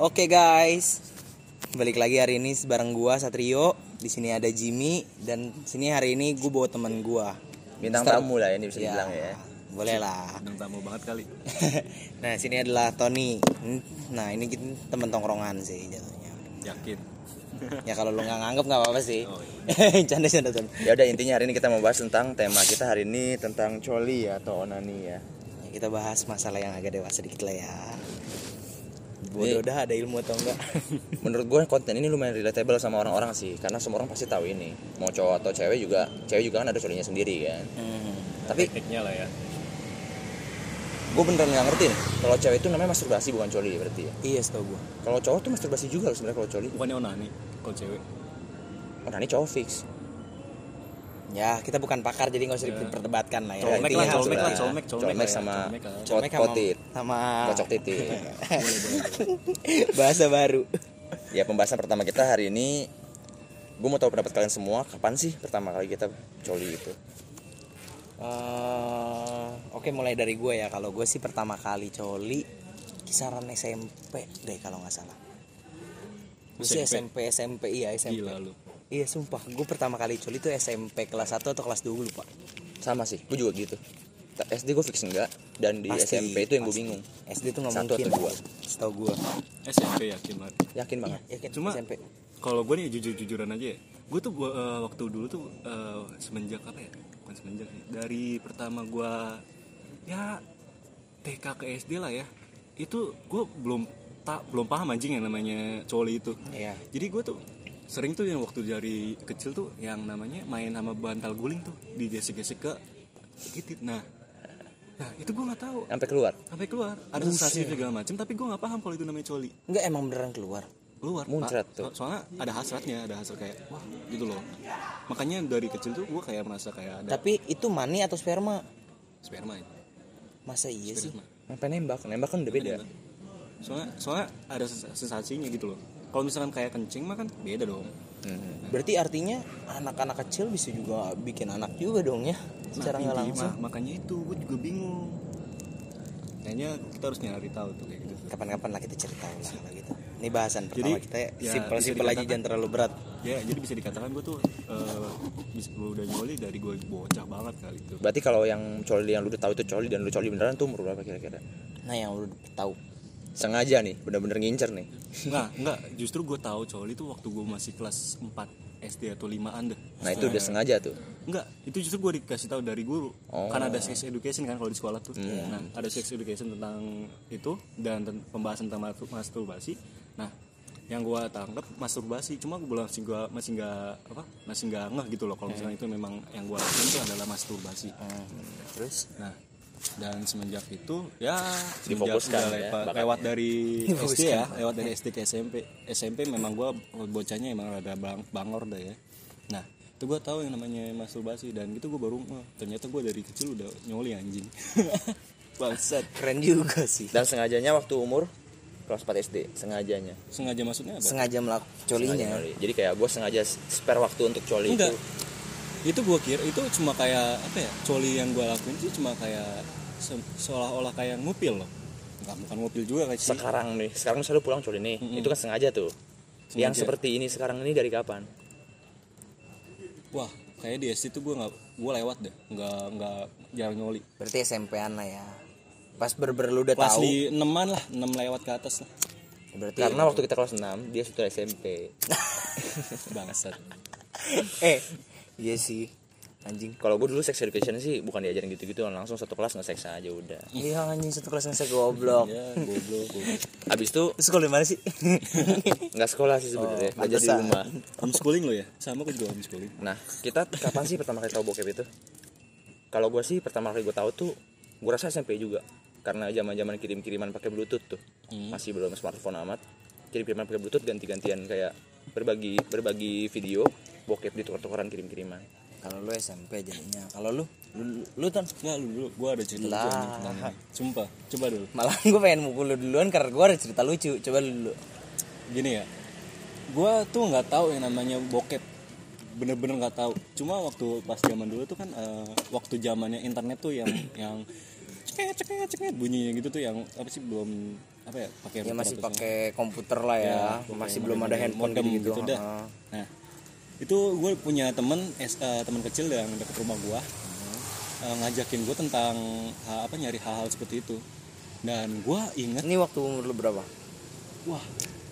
Oke guys, balik lagi hari ini bareng gua Satrio. Di sini ada Jimmy dan sini hari ini gua bawa teman gua. Bintang Mister- tamu lah ini bisa Ya, dibilang ya. Boleh lah. Bintang tamu banget kali. nah sini adalah Tony. Nah ini kita temen tongkrongan sih jatuhnya. Yakin. Ya kalau lu nggak nganggep nggak apa-apa sih. Oh, canda canda canda. Ya udah intinya hari ini kita mau bahas tentang tema kita hari ini tentang coli ya atau onani ya. Ya, kita bahas masalah yang agak dewasa dikit lah ya. Bodoh dah ada ilmu atau enggak? Menurut gue konten ini lumayan relatable sama orang-orang sih karena semua orang pasti tahu ini. Mau cowok atau cewek juga, cewek juga kan ada colinya sendiri kan. Hmm. Tapi Tekniknya lah ya. gue beneran nggak ngerti nih. Kalau cewek itu namanya masturbasi bukan coli berarti ya. Iya setahu gua. Kalau cowok tuh masturbasi juga loh sebenarnya kalau coli. Bukannya onani kalau cewek. Onani cowok fix. Ya kita bukan pakar jadi nggak usah Ya. diperdebatkan lah ya. Colmek Intinya lah, colmek lah, colmek, colmek. Colmek ya, sama colmek sama- potit, sama kocok titik. Bahasa baru. ya pembahasan pertama kita hari ini gue mau tahu pendapat kalian semua kapan sih pertama kali kita coli itu Eh, Oke mulai dari gue ya kalau gue sih pertama kali coli kisaran SMP deh kalau nggak salah. Gue sih SMP SMP iya SMP. Gila lu. Iya sumpah gue pertama kali coli itu SMP kelas 1 atau kelas 2 gue lupa. sama sih gue juga gitu Ta- SD gue fix enggak dan di Pasti, SMP itu yang gue bingung SD tuh nggak Satu mungkin. atau dua? Setahu gue. SMP yakin banget. yakin banget Ya kan Cuma- SMP. Kalau gue nih jujur-jujuran aja ya. Gue tuh eh, waktu dulu tuh eh, semenjak apa ya? Bukan semenjak sih. Dari pertama gue ya TK ke SD lah ya. Itu gue belum tak belum paham anjing yang namanya coli itu. Iya. Jadi gue tuh sering tuh yang waktu dari kecil tuh yang namanya main sama bantal guling tuh digesek-gesek ke titit. Nah, nah itu gue nggak tahu. Sampai keluar? Sampai keluar. Ada sensasi segala macam tapi gue nggak paham kalau itu namanya coli. Enggak emang beneran keluar. keluar Muncrat tuh. So- soalnya ada hasratnya ada hasrat kayak wah gitu loh. Makanya dari kecil tuh gue kayak merasa kayak ada Tapi itu mani atau sperma? sperma itu. Masa iya sih? sperma. Sampai nembak nembak kan udah beda. Soalnya soalnya ada sens- sensasinya gitu loh kalau misalkan kayak kencing mah kan beda dong Hmm. Berarti artinya anak-anak kecil bisa juga bikin anak juga dong ya? Secara nggak Nah, langsung. ma- makanya itu gue juga bingung kayaknya kita harus nyari tahu tuh kayak gitu Kapan-kapan lah kita cerita lah kalau gitu. Ini bahasan pertama Jadi, kita ya, simpel-simpel bisa aja jangan terlalu berat. ya jadi bisa dikatakan gue tuh eh, bisa gue udah nyoli dari gue bocah banget kali itu berarti kalau yang coli yang lu udah tahu itu coli dan lu coli beneran tuh umur berapa kira-kira Nah yang lu tahu. Sengaja nih bener-bener ngincer nih Enggak, enggak. Justru gue tahu coli itu waktu gue masih kelas 4 SD atau 5 deh. nah itu udah sengaja tuh Enggak, itu justru gue dikasih tahu dari guru. Oh. Kan ada sex education kan kalau di sekolah tuh. Nah, ada sex education tentang itu dan ten- pembahasan tentang mastur- masturbasi. Nah, yang gue tangkap masturbasi cuma gue masih gue masih nggak apa masih nggak ngeh gitu loh kalau misalnya itu memang yang gue lakukan itu adalah masturbasi Terus nah dan semenjak itu ya Difokuskan semenjak udah ya, lepa- bakatnya. lewat dari SD ya lewat dari SD ke SMP SMP memang gua bocahnya emang ada bang bangor dah ya. Nah itu gua tahu yang namanya masturbasi dan gitu gua baru "Oh, ternyata gua dari kecil udah nyoli anjing. Bangsat. Keren juga sih. dan sengajanya waktu umur kelas 4 SD sengajanya. Sengaja maksudnya apa? Sengaja melakukan Sengaja colinya. nyoli. jadi kayak gue sengaja spare waktu untuk coli enggak. itu itu gua kira itu cuma kayak apa ya coli yang gua lakuin itu cuma kayak se- seolah-olah kayak ngupil loh. Enggak, bukan ngupil juga kayak sih. Sekarang nih sekarang misalnya lu pulang coli nih itu kan sengaja tuh. Yang Sengaja. seperti ini sekarang ini dari kapan? Wah kayak di SD tuh gua nggak gua lewat deh. Nggak nggak jarang nyoli. Berarti SMP-an lah ya. Pas berber lu udah kelas tahu. di eneman lah enam lewat ke atas lah. Berarti karena waktu kita kelas 6 dia sudah SMP bangsat. Eh iya sih. Anjing. kalau gue dulu sex education sih bukan diajarin gitu-gitu langsung satu kelas nge-sex aja udah. Iya anjing satu kelas saya goblok. ya goblok goblok. habis itu sekolah di mana sih? nggak sekolah sih sebenarnya belajar di pantesan. rumah. Homeschooling lo ya? Sama aku juga homeschooling. Nah kita kapan sih pertama kali tahu bokep itu? Kalau gue sih pertama kali gue tahu tuh gue rasa SMP juga. Karena zaman zaman kirim kiriman pakai bluetooth tuh. Masih belum smartphone amat. Kirim kiriman pakai bluetooth ganti gantian kayak berbagi berbagi video bokep di tukar tukaran kirim kiriman Kalau lu SMP jadinya. Kalau lu lu, lu kan nggak lu dulu gua ada cerita lucu Lah. anjing tentang ini. sumpah coba dulu malah gue pengen mukul lu duluan karena gue ada cerita lucu. Coba lu dulu. gini ya gua tuh nggak tahu yang namanya bokep bener-bener nggak tahu cuma waktu pas zaman dulu tuh kan eh, waktu zamannya internet tuh yang yang ceket ceket ceket bunyinya gitu tuh yang apa sih belum apa ya pakai ya masih pakai komputer lah ya, Ya, masih belum ada handphone modem gitu, gitu dah. Heeh. Nah, itu gue punya temen es- eh, temen kecil yang deket rumah gue ngajakin gue tentang ha- apa nyari hal-hal seperti itu. Dan gue inget, ini waktu umur lu berapa wah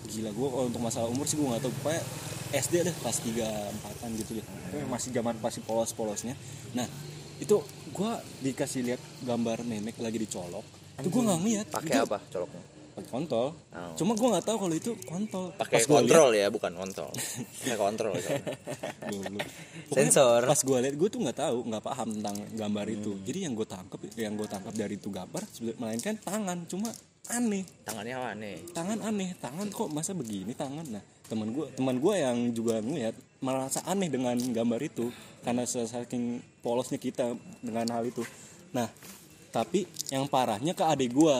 gila gue kalau untuk masalah umur sih gue nggak tahu pokoknya SD deh kelas 3 empatan gitu deh. Pokoknya masih zaman pasti polos-polosnya. Nah, itu gue dikasih lihat gambar memek lagi dicolok. Itu gue nggak ngeliat. pakai apa coloknya kontol. Oh. Cuma gue nggak tahu kalau itu kontol. pakai gua liat- kontrol ya bukan kontol pakai kontrol. Pokoknya Sensor. Pas gue lihat gue tuh nggak tahu, nggak paham tentang gambar itu. Jadi yang gue tangkap, yang gue tangkap dari itu gambar, melainkan tangan. Cuma aneh, tangannya aneh tangan aneh, tangan kok masa begini tangan. Nah teman gue, teman gue yang juga ngeliat merasa aneh dengan gambar itu karena saking polosnya kita dengan hal itu. Nah tapi yang parahnya ke adik gue.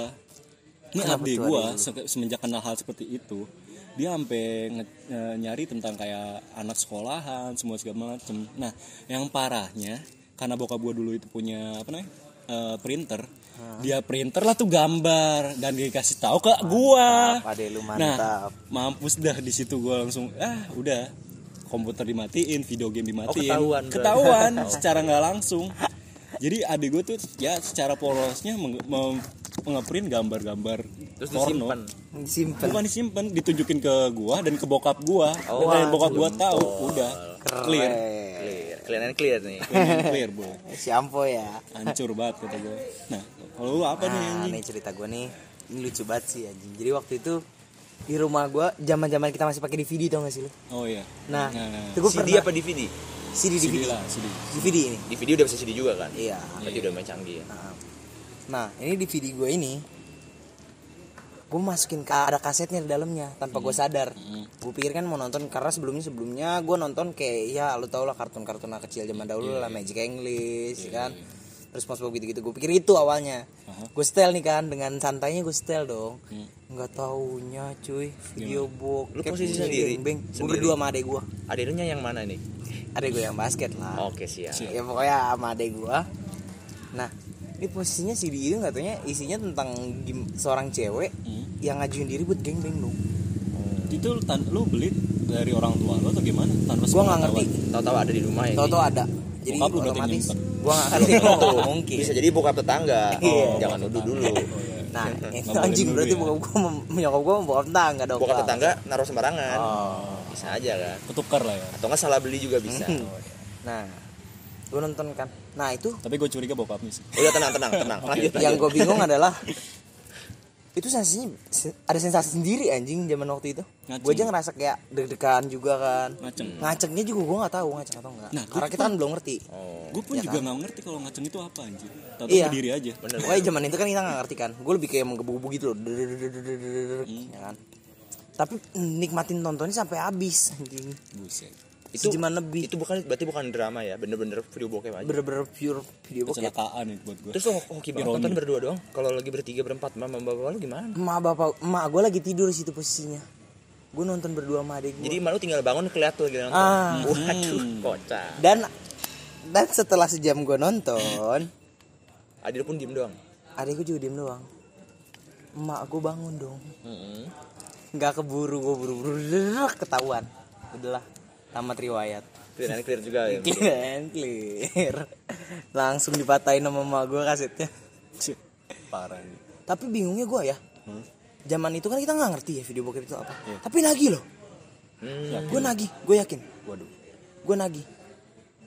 Ini adik gue semenjak kenal hal seperti itu. Dia sampai nge- e, nyari tentang kayak anak sekolahan semua segala macem. Nah yang parahnya karena bokap gue dulu itu punya apa namanya e, printer dia printer lah tuh gambar dan dia kasih tahu ke gua. Adek lu nah mantap. mampus dah di situ gua langsung ah udah. Komputer dimatiin video game dimatiin. ketahuan berarti. ketahuan. secara nggak langsung jadi adik gue tuh ya secara polosnya meng- mem- ngeprint gambar-gambar terus porno. disimpan? Simpen bukan disimpan ditunjukin ke gua dan ke bokap gua. Oh, dan bokap gua tahu udah. Clear keren. Clear. Kelihatan clear nih. Clear, clear boy. Si Ampo ya. Hancur banget kata gua. Nah kalau lu apa nih nah anjing? nih cerita gue nih. Ini lucu banget sih anjing. Jadi waktu itu di rumah gue zaman zaman kita masih pakai DVD tau gak sih lu? Oh iya. Nah, Nah, nah. itu gue CD pernah apa DVD CD CD DVD lah CD DVD ini. DVD udah bisa CD juga kan? Iya. Berarti udah main canggih ya. Nah, nah ini DVD gue ini gue masukin ke ada kasetnya di dalamnya tanpa gue sadar. Gue pikir kan mau nonton karena sebelumnya sebelumnya gue nonton kayak ya lu tau lah kartun kartun anak kecil zaman dahulu lah Magic English kan? terus SpongeBob gitu gitu gue pikir itu awalnya. Gue setel nih kan dengan santainya gue setel dong. Nggak taunya cuy video book Lu posisi sendiri? gue berdua sama adek gue adiknya yang mana nih adek gue yang basket lah. Oke siap. Ya pokoknya sama adek gua. Nah ini posisinya itu nggak taunya isinya tentang seorang cewek Hmm. yang ngajuin diri buat gengbang dong. Itu lu, lu beli dari orang tua lu atau gimana? Tanpa gua nggak ngerti. Tahu-tahu ada di rumah ya tau tau ada. Jadi Bokap lu berarti otomatis gua nggak ngerti. Oh, mungkin. Bisa jadi bokap tetangga. Iya. oh, jangan nuduh dulu. Nah Nggak itu boleh anjing berarti ya. bokap gua nyokap gua bokap tangga dong bokap tetangga naruh sembarangan. Oh bisa aja kan. Ketukar lah ya. Atau nggak salah beli juga bisa. Hmm. Oh, iya. nah gue nonton kan? Nah itu tapi gue curiga bokapnya sih. Udah tenang tenang tenang. Okay, lanjut yang gue bingung adalah itu sensasinya ada sensasi sendiri anjing zaman waktu itu. Gue aja ngerasa kayak deg-degan juga kan. Ngaceng. Hmm. Ngacengnya juga gue nggak tahu ngaceng atau enggak nah, karena kita kan belum ngerti. Oh. gue pun ya juga kan? nggak kan? ngerti kalau ngaceng itu apa anjing. Tahu iya. berdiri aja. Pokoknya zaman itu kan kita nggak ngerti kan. Gue lebih kayak menggebu-gebu gitu loh. Hmm. Ya kan? Tapi nikmatin nontonnya sampai habis anjing. Buset. Itu Sejaman lebih itu bukan berarti bukan drama ya? Bener-bener video bokep aja. Bener-bener pure video bokep. Kecelakaan itu buat gue terus lo hoki banget nonton berdua doang. Kalau lagi bertiga berempat mama bapak lu gimana? Emak bapak emak gue lagi tidur di situ posisinya. Gue nonton berdua sama adek gue jadi malu tinggal bangun kelihatan tuh lagi nonton. Ah. waduh kocak. Dan dan setelah sejam gue nonton Adil pun diem doang. Adek gue juga diem doang. Emak gue bangun dong. Mm-mm. Nggak keburu gue buru-buru. Ketahuan. Udahlah tamat riwayat. Clear and clear juga ya. Clear and clear. Langsung dipatahin sama emak gue kasetnya. Parah. Ini tapi bingungnya gue ya. Hmm. zaman itu kan kita nggak ngerti ya video bokep itu apa. Tapi nagih loh. Hmm. gue nagih gue yakin. Waduh. Gue nagih.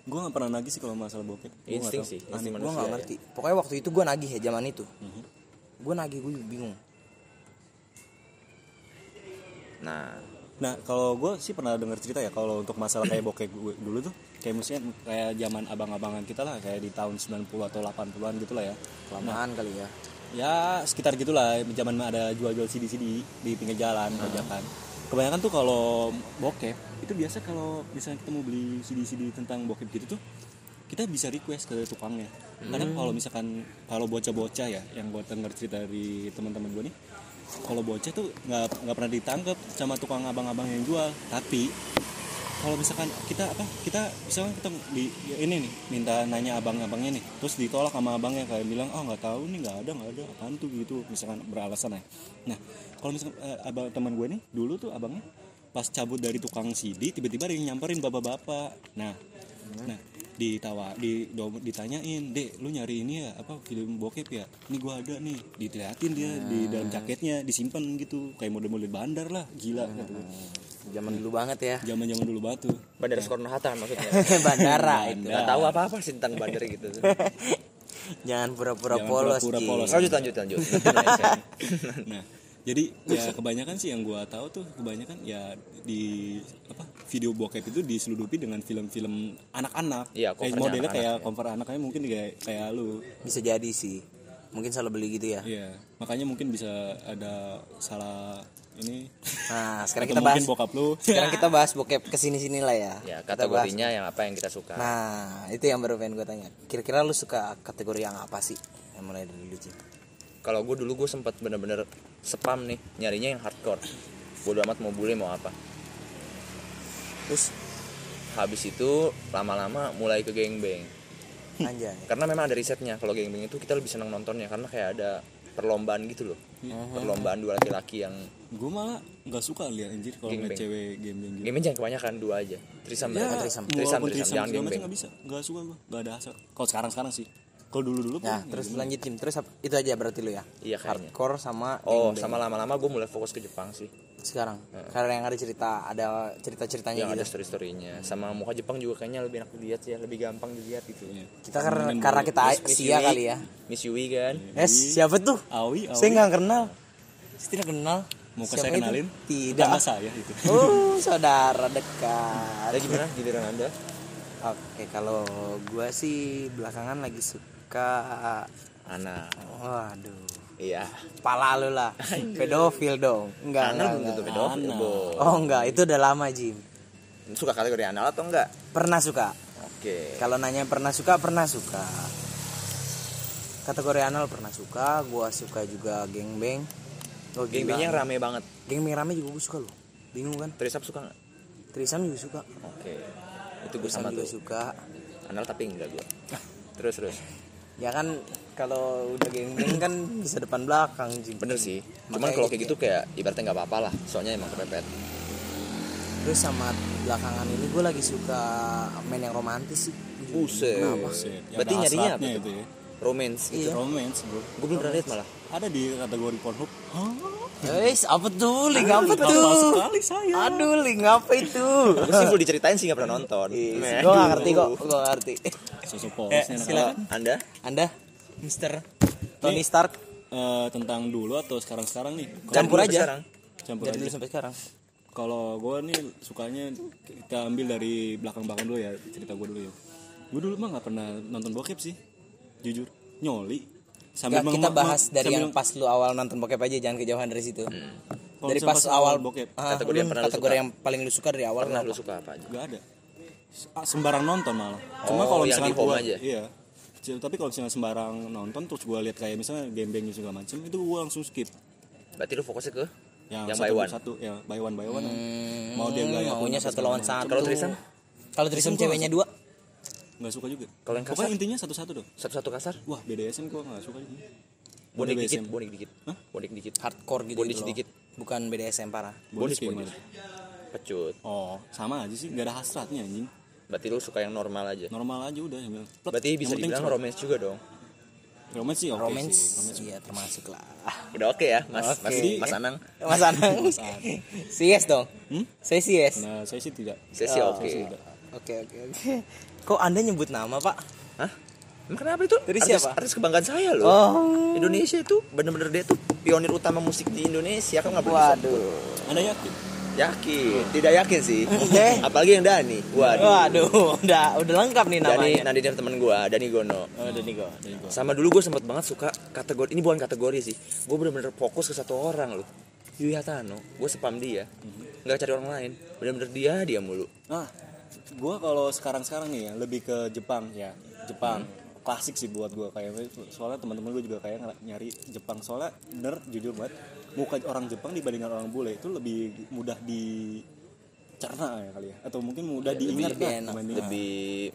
Gue nggak pernah nagih sih kalau masalah bokep. Insting sih gue nggak ya. ngerti. Pokoknya waktu itu gue nagih ya zaman itu. Mhm. gue nagih gue bingung nah Nah kalau gue sih pernah denger cerita ya kalau untuk masalah kayak bokep gue dulu tuh kayak misalnya kayak zaman abang-abangan kita lah kayak di tahun 90 atau 80-an gitu lah ya. kelamaan kali ya Ya sekitar gitulah zaman ada jual-jual CD-CD di pinggir jalan bajakan. Kebanyakan tuh kalau bokep itu biasa kalau misalnya kita mau beli CD-CD tentang bokep gitu tuh kita bisa request ke tukangnya. Karena kalau misalkan kalau bocah-bocah ya yang gue denger cerita dari teman-teman gue nih kalau bocah tuh nggak nggak pernah ditangkap sama tukang abang-abang yang jual. Tapi kalau misalkan kita apa kita misalkan kita di ya ini nih minta nanya abang-abangnya nih terus ditolak sama abangnya kayak bilang oh nggak tahu nih nggak ada nggak ada apaan tuh? Gitu misalkan beralasan ya. Nah kalau misalkan eh, abang teman gue nih dulu tuh abangnya pas cabut dari tukang CD tiba-tiba ada yang nyamperin bapak-bapak. Nah nah ditawa di do- ditanyain dek lu nyari ini ya apa film bokep ya ini gua ada nih diliatin dia di dalam jaketnya disimpan gitu kayak model-model bandar lah gila gitu. Zaman dulu banget ya. zaman-zaman dulu batu Bandara Soekarno Hatta maksudnya Bandara itu. nggak tahu apa apa sih tentang bandara gitu Jangan pura-pura Jangan polos. pura-pura Ji. polos. lanjut lanjut lanjut nah jadi ya kebanyakan sih yang gua tahu tuh kebanyakan ya di apa video bokep itu diseludupi dengan film-film anak-anak Iya, kayak modelnya anak-anak, kayak cover anaknya mungkin kayak kayak lu Bisa jadi sih. Mungkin salah beli gitu ya. Iya, makanya mungkin bisa ada salah ini. Nah, sekarang kita bahas mungkin bokap lu. sekarang kita bahas bokep ke sini sini lah ya. ya Kita bahas. kategorinya yang apa yang kita suka Nah, itu yang baru pengen gue tanya. Kira-kira lu suka kategori yang apa sih? Yang mulai dari dulu sih. kalau gue dulu gue sempat bener-bener spam nih nyarinya yang hardcore bodo amat mau bule mau apa terus habis itu lama-lama mulai ke gangbang Anjay. karena memang ada risetnya kalau gangbang itu kita lebih senang nontonnya karena kayak ada perlombaan gitu loh perlombaan dua laki-laki yang Gue malah nggak suka lihat anjir kalau Gangbang. cewek game gitu. gamenya jangan kebanyakan dua aja trisam Ya, trisam. trisam trisam jangan segala macam gangbang nggak bisa, nggak suka gue, nggak ada hasrat. Kalau sekarang sekarang sih, kalau dulu dulu Nah, terus lanjut Jim. Terus itu aja berarti lu ya. iya kayaknya Hardcore sama oh gangbang. sama lama-lama gue mulai fokus ke Jepang sih sekarang. Karena yang ada cerita, ada cerita-ceritanya yang ada gitu. story storynya sama muka Jepang juga kayaknya lebih enak dilihat ya lebih gampang dilihat gitu Kita karena karena kita Asia kali ya. Miss Yui kan Eh, siapa tuh? Awi, Awi. Saya nggak kenal. Saya tidak kenal. Mau ke Siapa saya itu? kenalin? Tidak. Sama saya gitu. Oh, saudara dekat. ada gimana giliran anda Oke, kalau gua sih belakangan lagi suka anak waduh, iya pala lu lah. Pedofil dong. Enggak, anak enggak, enggak. pedofil Anak. Bo. Oh, enggak, itu udah lama, Jim. suka kategori anal atau enggak Pernah suka. oke Kalau nanya pernah suka, pernah suka. Kategori anal pernah suka, gua suka juga gengbeng. Oh, Gamingnya gila. rame banget Gengbeng rame juga gua suka loh. Bingung kan? Trisap suka nggak Trisam juga suka. oke itu gue Trisam sama juga tuh suka. anal tapi enggak gue terus terus Ya kan kalau udah gengbeng kan bisa depan belakang, Jim. bener sih cuman kalau kayak gitu kayak ibaratnya nggak apa-apa lah soalnya emang kepepet Terus sama belakangan ini gue lagi suka main yang romantis sih. buset Buset, ya berarti nyarinya apa itu ya. Romance Iya. Romance, bro. gue belum pernah lihat malah Ada di kategori Pornhub. Eh, apa tuh? Link apa Apa tuh? sekali saya. Aduh, link apa itu? gue sih diceritain sih nggak pernah nonton gue gak ngerti kok, gue gak ngerti. Sosok Eh, polosnya anak-anak. Kalau anda Anda, Mister Tony Stark, Eh, tentang dulu atau sekarang-sekarang nih? campur aja. sekarang. Campur Dari aja. dulu sampai sekarang. Kalau gue nih sukanya kita ambil dari belakang-belakang dulu ya cerita gue dulu ya. Gue dulu mah nggak pernah nonton bokep sih, jujur. Nyoli. Gak, kita bahas dari sambil- yang pas lu awal nonton bokep aja, jangan kejauhan dari situ. Kalau Dari pas awal bokep Ah, Kategori yang pernah lu kategori yang paling lu suka dari awal pernah lu suka apa aja nggak ada. Ah, Sembarang nonton malah. Cuma Oh, kalau yang misalnya di home gua, aja? iya. Tapi kalau misalnya sembarang nonton terus gue lihat kayak misalnya game-game segala macem itu gue langsung skip. berarti lu fokusnya ke Yang, Yang satu, by one? Satu, ya by one by one. Hmm, Mau dia gaya maunya apa satu lawan satu. Kalau Trisam? Kalau Trisam ceweknya dua. Nggak suka juga. Kalau yang Pokoknya kasar? intinya satu-satu dong. satu-satu kasar Wah BDSM gue nggak suka ini. bonik dikit bonik dikit Hah? bonik dikit hardcore gitu, loh. sedikit. bukan BDSM parah bonus. gimana? pecut Oh sama aja sih, nggak ada hasratnya anjing. berarti lu suka yang normal aja Normal aja udah. yang berarti Yang bisa penting dibilang romance juga dong Romance sih oke romance sih. Romance iya termasuk lah udah oke ya mas Oke. mas mas Anang Mas Anang Mas Anang. si yes dong Hmm? saya si yes Nah saya sih tidak. saya sih Oh, oke. Oke oke oke kok anda nyebut nama pak hah Emang kenapa itu? Dari artis, siapa? artis kebanggaan saya loh. Oh. Indonesia itu bener-bener dia tuh pionir utama musik di Indonesia. Kan nggak boleh waduh Anda yakin? Yakin, tidak yakin sih. Eh. Apalagi yang Dani. Waduh. waduh udah udah lengkap nih Dani, namanya Nandi dia temen gue, Dani Gono. oh nih gua Sama dulu gue sempet banget suka kategori ini bukan kategori sih. Gue bener-bener fokus ke satu orang loh. Yui Hatano. Gue spam dia. Nggak cari orang lain. Bener-bener dia dia mulu. Nah, gua kalau sekarang-sekarang nih ya lebih ke Jepang. Ya. Jepang. Klasik sih buat gua. Kayak soalnya teman-teman gue juga kayak nyari Jepang. Soalnya bener jujur banget muka orang Jepang dibandingkan orang bule itu lebih mudah di tercerna ya kali ya. Atau mungkin mudah diingat lebih lah enak. dibanding- lebih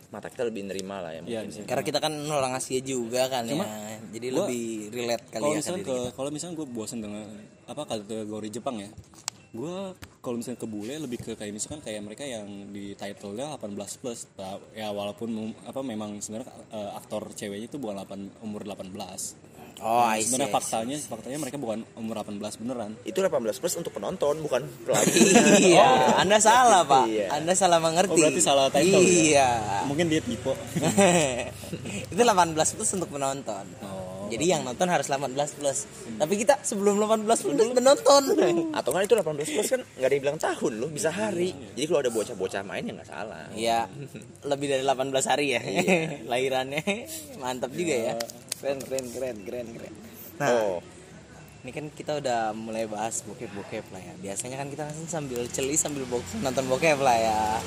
mata kita lebih nerima lah ya Iya, mungkin. bisa. Karena kita kan orang Asia juga kan Cuma, ya. Jadi gua- lebih relate kali kalau ya misalnya kalau misalnya gue bosan dengan apa kategori Jepang ya gue kalau misalnya ke bule lebih ke kayak misalkan kayak mereka yang di title-nya 18 plus Nah, ya walaupun apa memang sebenarnya eh, aktor ceweknya itu bukan 8, umur 18 Oh, see. sebenarnya faktanya faktanya mereka bukan umur 18 beneran itu 18 plus untuk penonton bukan pelagi Iya, Anda salah, Pak. Iya. Anda salah mengerti. Oh, berarti salah title ya? Iya. mungkin dia tipe itu 18 plus untuk penonton. Oh. Jadi yang nonton harus 18 plus. Tapi kita sebelum 18 plus udah menonton. atau kan itu 18 plus kan nggak ada yang bilang tahun loh bisa hari jadi kalau ada bocah-bocah main ya nggak salah Iya, lebih dari 18 hari ya. Iya. Lahirannya mantap juga ya. Keren, keren, keren, keren, keren. Nah, oh ini kan kita udah mulai bahas bokep-bokep lah ya. Biasanya kan kita kan sambil celi sambil bo- nonton bokep lah ya.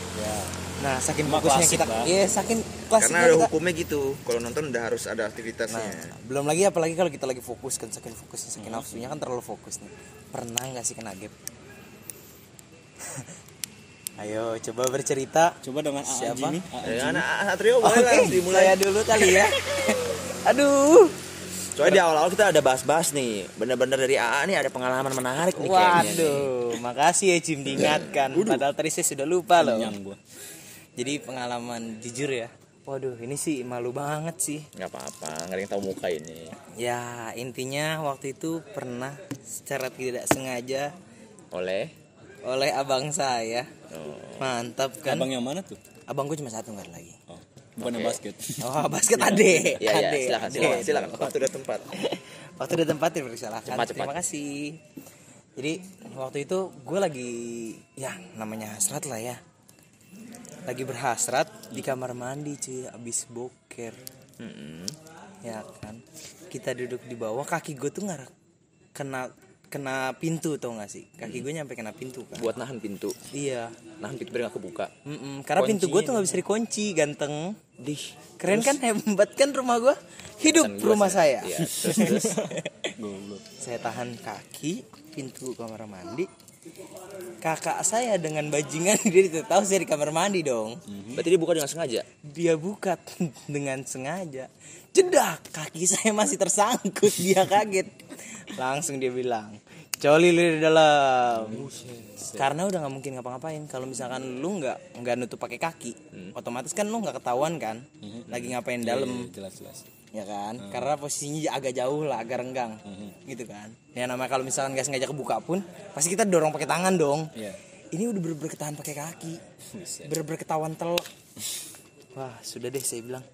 Nah, saking Cuma fokusnya klasik kita, lah. iya saking klasiknya karena ada kita. hukumnya gitu kalau nonton udah harus ada aktivitasnya Nah, belum lagi apalagi kalau kita lagi fokus kan saking fokusnya saking nafsunya kan terlalu fokus nih. Pernah nggak sih kena gap? Ayo coba bercerita. coba dengan Siapa? Ya, anak Satrio boleh lah Oke, dimulai saya dulu kali ya. Aduh. Soalnya di awal-awal kita ada bahas-bahas nih bener-bener dari AA nih ada pengalaman menarik nih kayaknya nih. Waduh, makasih ya Jim diingatkan. Padahal tadi saya sudah lupa loh. Jadi pengalaman jujur ya. Waduh, ini sih malu banget sih. nggak apa-apa nggak ada yang tahu muka ini Ya, intinya waktu itu pernah secara tidak sengaja oleh oleh abang saya. oh, Mantap kan? abang yang mana tuh Abang gue cuma satu nggak lagi. Bukan yang basket Oh, basket ade. ya ya Ade, silakan ade. silakan silakan waktu dan tempat Waktu dan tempat dipersilakan. Cepat, cepat. Terima kasih. Jadi waktu itu gue lagi ya namanya hasrat lah ya. Lagi berhasrat di kamar mandi cuy abis boker. Mm-mm. Ya kan. Kita duduk di bawah kaki gue tuh nggak kena kena pintu tau gak sih? Kaki gue nyampe kena pintu kan buat nahan pintu? Iya. Nahan pintu biar nggak kebuka? Mm-mm, karena pintu gue tuh nggak bisa dikunci ganteng. Dih keren kan hebat kan rumah gue? Hidup Pesan gua rumah sih. saya. Iya, terus terus. Saya tahan kaki pintu kamar mandi kakak saya dengan bajingan dia tidak tahu saya di kamar mandi dong. Berarti dia buka dengan sengaja? Dia buka dengan sengaja. Jedak kaki saya masih tersangkut dia kaget. Langsung dia bilang coli lu di dalam. Karena udah nggak mungkin ngapa-ngapain. Kalau misalkan lu nggak nggak nutup pakai kaki otomatis kan lu nggak ketahuan kan lagi ngapain dalam. Jelas jelas ya kan? Karena posisinya agak jauh lah agak renggang. Gitu kan? Ya namanya kalau misalkan nggak sengaja kebuka pun pasti kita dorong pakai tangan dong. Iya. ini udah bener-bener ketahan pakai kaki. Bener-bener ketahuan telok wah sudah deh saya bilang.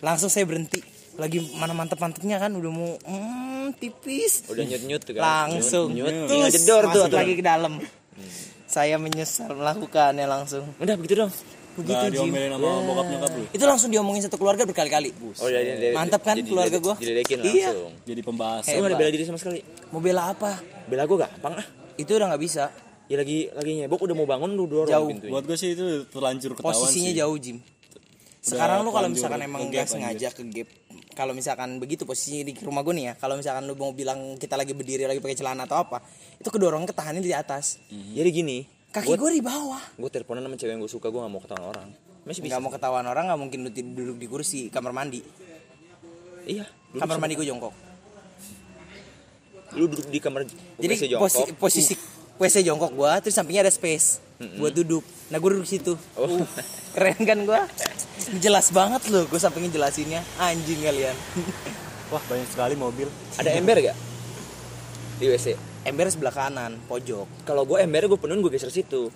Langsung saya berhenti. Lagi mana mantep-mantepnya kan udah mau mm, tipis. Udah nyut nyut tuh kan? Langsung. Nyut nyut terus jedor tuh masuk lagi ke dalam. Saya menyesal melakukannya langsung. Udah begitu dong begitu Gak Jim. diomelin sama bokap nyokap lu? Itu langsung diomongin satu keluarga berkali-kali. Oh ya dia, Mantap kan keluarga gua? diledekin Iya. langsung. Jadi pembahasan. Lu ada bela diri sama sekali? Mau bela apa? Bela gue gampang ah. Itu udah nggak bisa. Ya lagi lagi nyebok udah mau bangun lu dorong Jauh. pintunya. Buat gue sih itu terlanjur ketahuan posisinya sih. jauh Jim. Sekarang lu kalau misalkan emang nggak sengaja ke gap kalau misalkan begitu posisinya di rumah gue nih ya kalau misalkan lu mau bilang kita lagi berdiri lagi pakai celana atau apa itu kedorong ketahanin di atas. Jadi gini kaki gue di bawah. Gue teleponan sama cewek yang gue suka gue gak mau ketahuan orang. Masih bisa. Nggak mau ketahuan orang nggak mungkin lu duduk di kursi kamar mandi. Iya. Duduk kamar mandi gue jongkok. Lu duduk di kamar jadi WC jongkok. posi- posisi WC jongkok gue terus sampingnya ada space buat duduk. Nah gue duduk situ. Oh. Uh, keren kan gue jelas banget loh gue sampingnya jelasinnya. Anjing kalian. Wah banyak sekali mobil. Ada ember gak di WC ember sebelah kanan pojok. Kalau gue ember gue penuhin gue geser situ.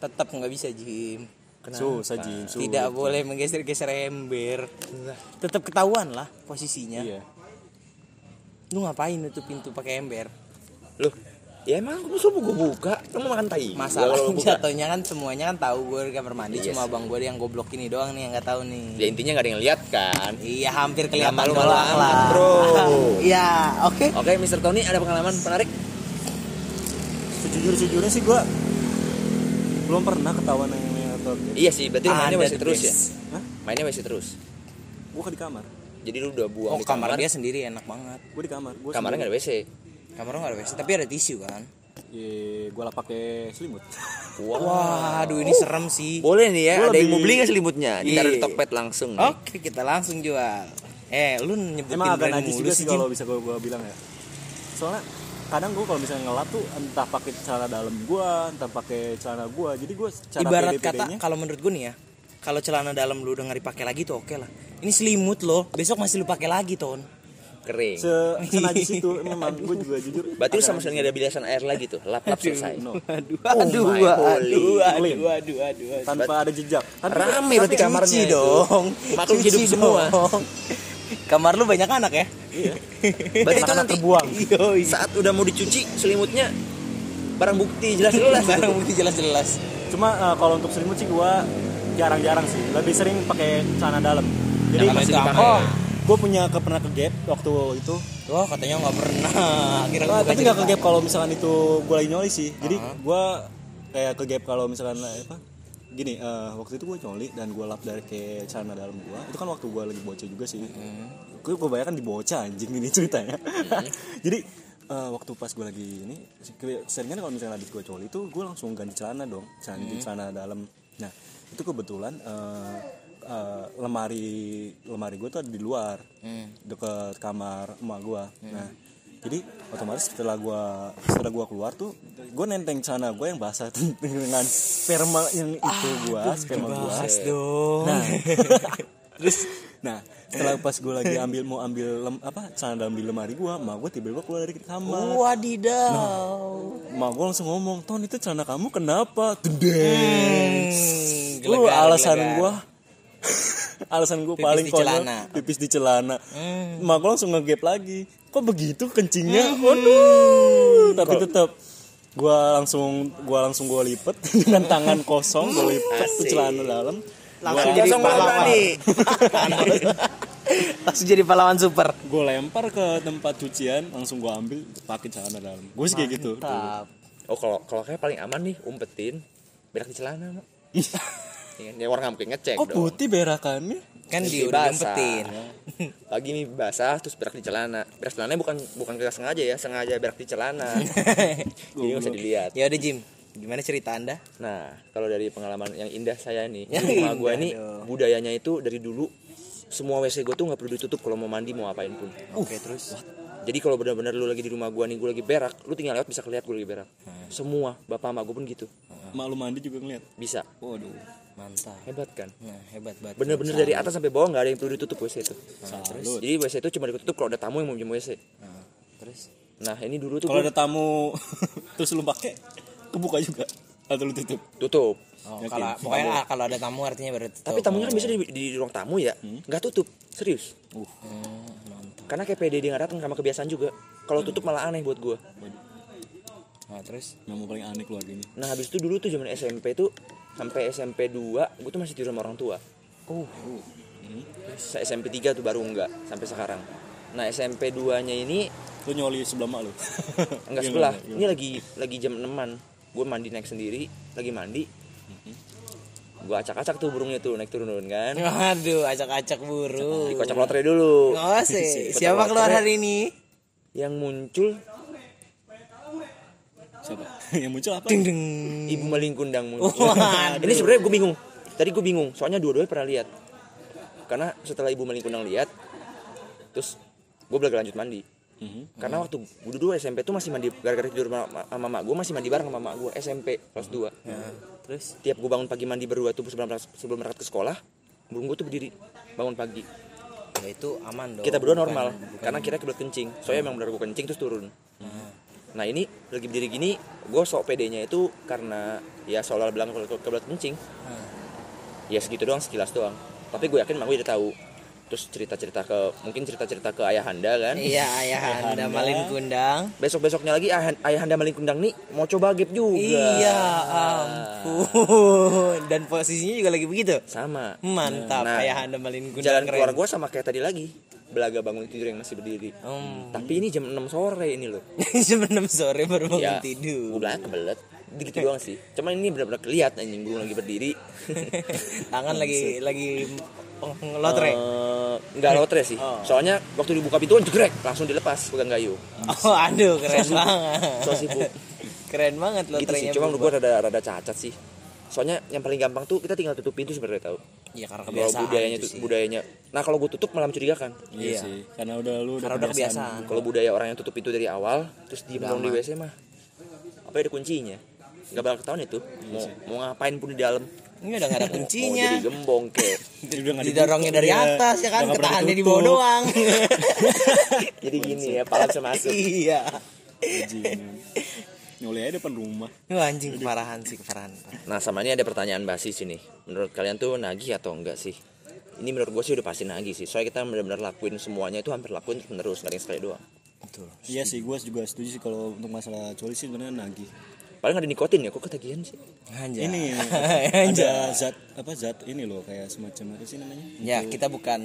Tetap nggak bisa Jim. Susah Jim susah. tidak boleh menggeser-geser ember. Tetap ketahuan lah posisinya. Iya. Lu ngapain nutup pintu pakai ember? Loh ya emang gue suruh gue buka? Lu mau makan tai? Masalah Kalau lu buka. jatuhnya kan semuanya kan tahu gue di kamar mandi. Iya cuma abang gue yang goblok ini doang nih yang nggak tahu nih. Ya intinya gak ada yang lihat kan? Iya hampir kelihatan amat, lah bro. iya oke. Oke Mr. Tony ada pengalaman menarik sejujur sejujurnya sih gue belum pernah ketahuan yang atau iya sih berarti mainnya the terus ya. Hah? mainnya WC terus gue di kamar jadi lu udah buang oh di kamar kamar dia sendiri enak banget gue di kamar gue kamarnya gak ada WC kamar lu nggak ada WC tapi ada tisu kan ya gue lah pakai selimut Waduh ini serem sih. Boleh nih ya, Gua ada yang mau beli nggak selimutnya? Ditaruh di Iya. Tokped langsung. nih. Oke kita langsung jual. Eh lu nyebutin emang agak najis juga sih kalau bisa gue gua bilang ya soalnya kadang gue kalau misalnya ngelap tuh entah pakai celana dalam gue entah pakai celana gue jadi gue cara Ibarat pede-pedenya- kata kalau menurut gue nih ya, kalau celana dalam lu udah nggak dipakai lagi tuh oke lah. Ini selimut loh, besok masih lu pakai lagi ton. Kering. se senajis itu memang gue juga jujur Berarti lu sama sekali nggak ada bilasan air lagi tuh. Lap-lap selesai. no. Aduh, Oh aduh, aduh, aduh, aduh, aduh, aduh, aduh. tanpa ada jejak tapi Rame berarti kamarnya dong. Makhluk hidup semua. dong. Kamar lu banyak anak ya? Iya Berarti itu nanti terbuang Yoi. saat udah mau dicuci selimutnya barang bukti jelas-jelas. Barang bukti jelas-jelas. cuma eh, kalau untuk selimut sih gue jarang-jarang sih lebih sering pakai celana dalam jadi Yang masih dipakai. oh gue punya ke pernah ke gap waktu itu Wah katanya nggak pernah. Akhirnya Ah, gua tapi nggak ke gap kalau misalkan itu gue lagi nyoli sih jadi gue kayak ke gap kalau misalkan eh, apa gini eh, waktu itu gue nyoli dan gue lap dari ke celana dalam gue itu kan waktu gue lagi bocah juga sih. Gue gue bayangkan di bocah anjing ini ceritanya. Jadi eh, waktu pas gue lagi ini seringnya kalau misalnya habis gue coli itu gue langsung ganti celana dong. Ganti celana dalam. Nah itu kebetulan eh, eh, lemari lemari gue tuh ada di luar deket kamar emak gue nah jadi otomatis setelah gua setelah gua keluar tuh gue nenteng celana gue yang basah dengan sperma yang itu gua sperma gua dong. nah terus nah setelah pas gue lagi ambil mau ambil lem, apa celana dalam di lemari gua mak gue tiba-tiba keluar dari kamar Wadidaw. mak gue langsung ngomong ton itu celana kamu kenapa dendeng Hmm, lu gelegar, alasan gelegar. Alasan gue paling di konyol celana. pipis di celana mak gue langsung ngegap lagi kok begitu kencingnya Hmm. waduh tapi tetap gua langsung gua langsung gua lipet dengan tangan kosong gua lipet tuh Asik. celana dalam Langsung Gua- jadi Langsung pahlawan. Langsung jadi pahlawan super. gue lempar ke tempat cucian langsung gue ambil pakai celana dalam gue sih kayak gitu. Oh kalau kalau kayak paling aman nih umpetin berak di celana mak. Iya, Ini orang mungkin ngecek kok dong. putih berakannya Kan dia udah basah. Lagi nih basah terus berak di celana. Berak di celana bukan bukan kita sengaja ya, sengaja berak di celana. Jadi nggak usah dilihat. Ya udah Jim, gimana cerita Anda? Nah, kalau dari pengalaman yang indah saya nih, Yang di rumah gue nih dong. budayanya itu dari dulu semua WC gue tuh nggak perlu ditutup kalau mau mandi mau apain pun. Oke, terus. Jadi kalau benar-benar lu lagi di rumah gue nih, gue lagi berak, lu tinggal lewat bisa kelihatan gue lagi berak. Semua bapak sama gue pun gitu, mak lu mandi juga ngeliat bisa. Waduh, mantap. Hebat kan? Nah, hebat banget. Bener-bener dari atas sampai bawah nggak ada yang perlu ditutup WC itu. salut Jadi WC itu cuma ditutup kalau ada tamu yang mau minjem WC. Nah, terus Nah ini dulu tuh kalau ada tamu terus lu pakai kebuka juga atau lu tutup tutup. Oh, Yakin? kalau pokoknya ah, kalau ada tamu artinya berarti Tapi tamunya kan bisa di, di ruang tamu ya, nggak tutup, serius. uh mantap. Karena kayak PD dia nggak datang sama kebiasaan juga. Kalau tutup malah aneh buat gue. Nah, terus yang paling aneh keluarga ini Nah habis itu dulu tuh zaman SMP tuh sampai SMP 2 gue tuh masih tidur sama orang tua. uh, Sa- SMP 3 tuh baru enggak sampai sekarang. Nah SMP 2 nya ini lu nyoli sebelah mak lu enggak Gimana, sebelah. gimana? Ini lagi lagi jam 6-an. Gue mandi naik sendiri, lagi mandi. Gue acak-acak tuh burungnya tuh naik turun kan. Waduh, acak-acak burung. Dikocok lotre dulu. Oh, sih. Siapa keluar hari ini? Yang muncul siapa yang muncul apa Ding ding. Ibu Maling Kundang muncul. Waduh. Ini sebenarnya gue bingung. Tadi gue bingung, soalnya dua-duanya pernah lihat. Karena setelah Ibu Maling Kundang lihat, terus gue belajar lanjut mandi. Mhm. Karena waktu gue dulu SMP tuh masih mandi gara-gara tidur sama, sama mak gue masih mandi bareng sama mak gue SMP kelas 2 Ya, terus Tiap gue bangun pagi mandi berdua tuh sebelum sebelum berangkat ke sekolah, burung gue tuh berdiri bangun pagi. ya itu aman dong. Kita berdua Bukan- normal bukan- karena kira kebelet kencing. Soalnya emang benar gue kencing terus turun. Nah ini lagi berdiri gini, gue sok pedenya itu karena ya seolah bilang kalau kebelet kencing. Ya segitu doang, sekilas doang. Tapi gue yakin mak gue udah tahu. Terus cerita-cerita ke mungkin cerita-cerita ke ayahanda kan. Iya, ayah Anda malin kundang. Besok-besoknya lagi ayah, ayahanda maling kundang nih mau coba gap juga. Iya, ampun. Dan posisinya juga lagi begitu. Sama. Mantap, Nah, ayah Anda malin kundang. Jalan keren. keluar gue sama kayak tadi lagi. Belaga bangun tidur yang masih berdiri. Hmm. Tapi ini jam 6 sore ini loh. Jam 6 sore baru bangun ya, tidur. Gue bilang kebelet. Gitu doang sih. Cuman ini benar-benar keliat anjing burung lagi berdiri. Tangan lagi lagi lotre. Eh, enggak lotre sih. Soalnya waktu dibuka pintu kan jegrek, langsung dilepas pegang gayu. Oh, aduh keren banget. So sibuk. keren banget lo gitu sih cuma gue rada rada cacat sih soalnya yang paling gampang tuh kita tinggal tutup pintu sebenarnya tahu? Ya karena kalau kebiasaan budayanya itu tuh sih. budayanya. Nah kalau gue tutup malah mencurigakan. Iya, Iya. sih. Karena udah lu udah karena udah kebiasaan. kalau budaya orang yang tutup pintu dari awal terus diem dong di. WC mah apa ada kuncinya. Nggak bakal ketahuan itu. Mau mau ngapain pun di dalam. Ini udah gak ada mau kuncinya. jadi gembong kek Udah nggak didorongnya dari iya. atas ya kan? Ketahannya di bawah doang. Jadi gini ya pala masuk. Iya. Nyoleh aja depan rumah. Wah, anjing keparahan sih keparahan. Nah sama ini ada pertanyaan basis ini. Menurut kalian tuh nagih atau enggak sih? Ini menurut gue sih udah pasti nagih sih. Soalnya kita benar-benar lakuin semuanya itu hampir lakuin terus menerus nggak ada yang sekali doang. Betul. Iya sih, gue juga setuju sih kalau untuk masalah coli sih sebenarnya nagih. Paling ada nikotin ya kok ketagihan sih Anjay. Ini Anjay. ada zat apa zat ini loh kayak semacam apa sih namanya? Ya kita bukan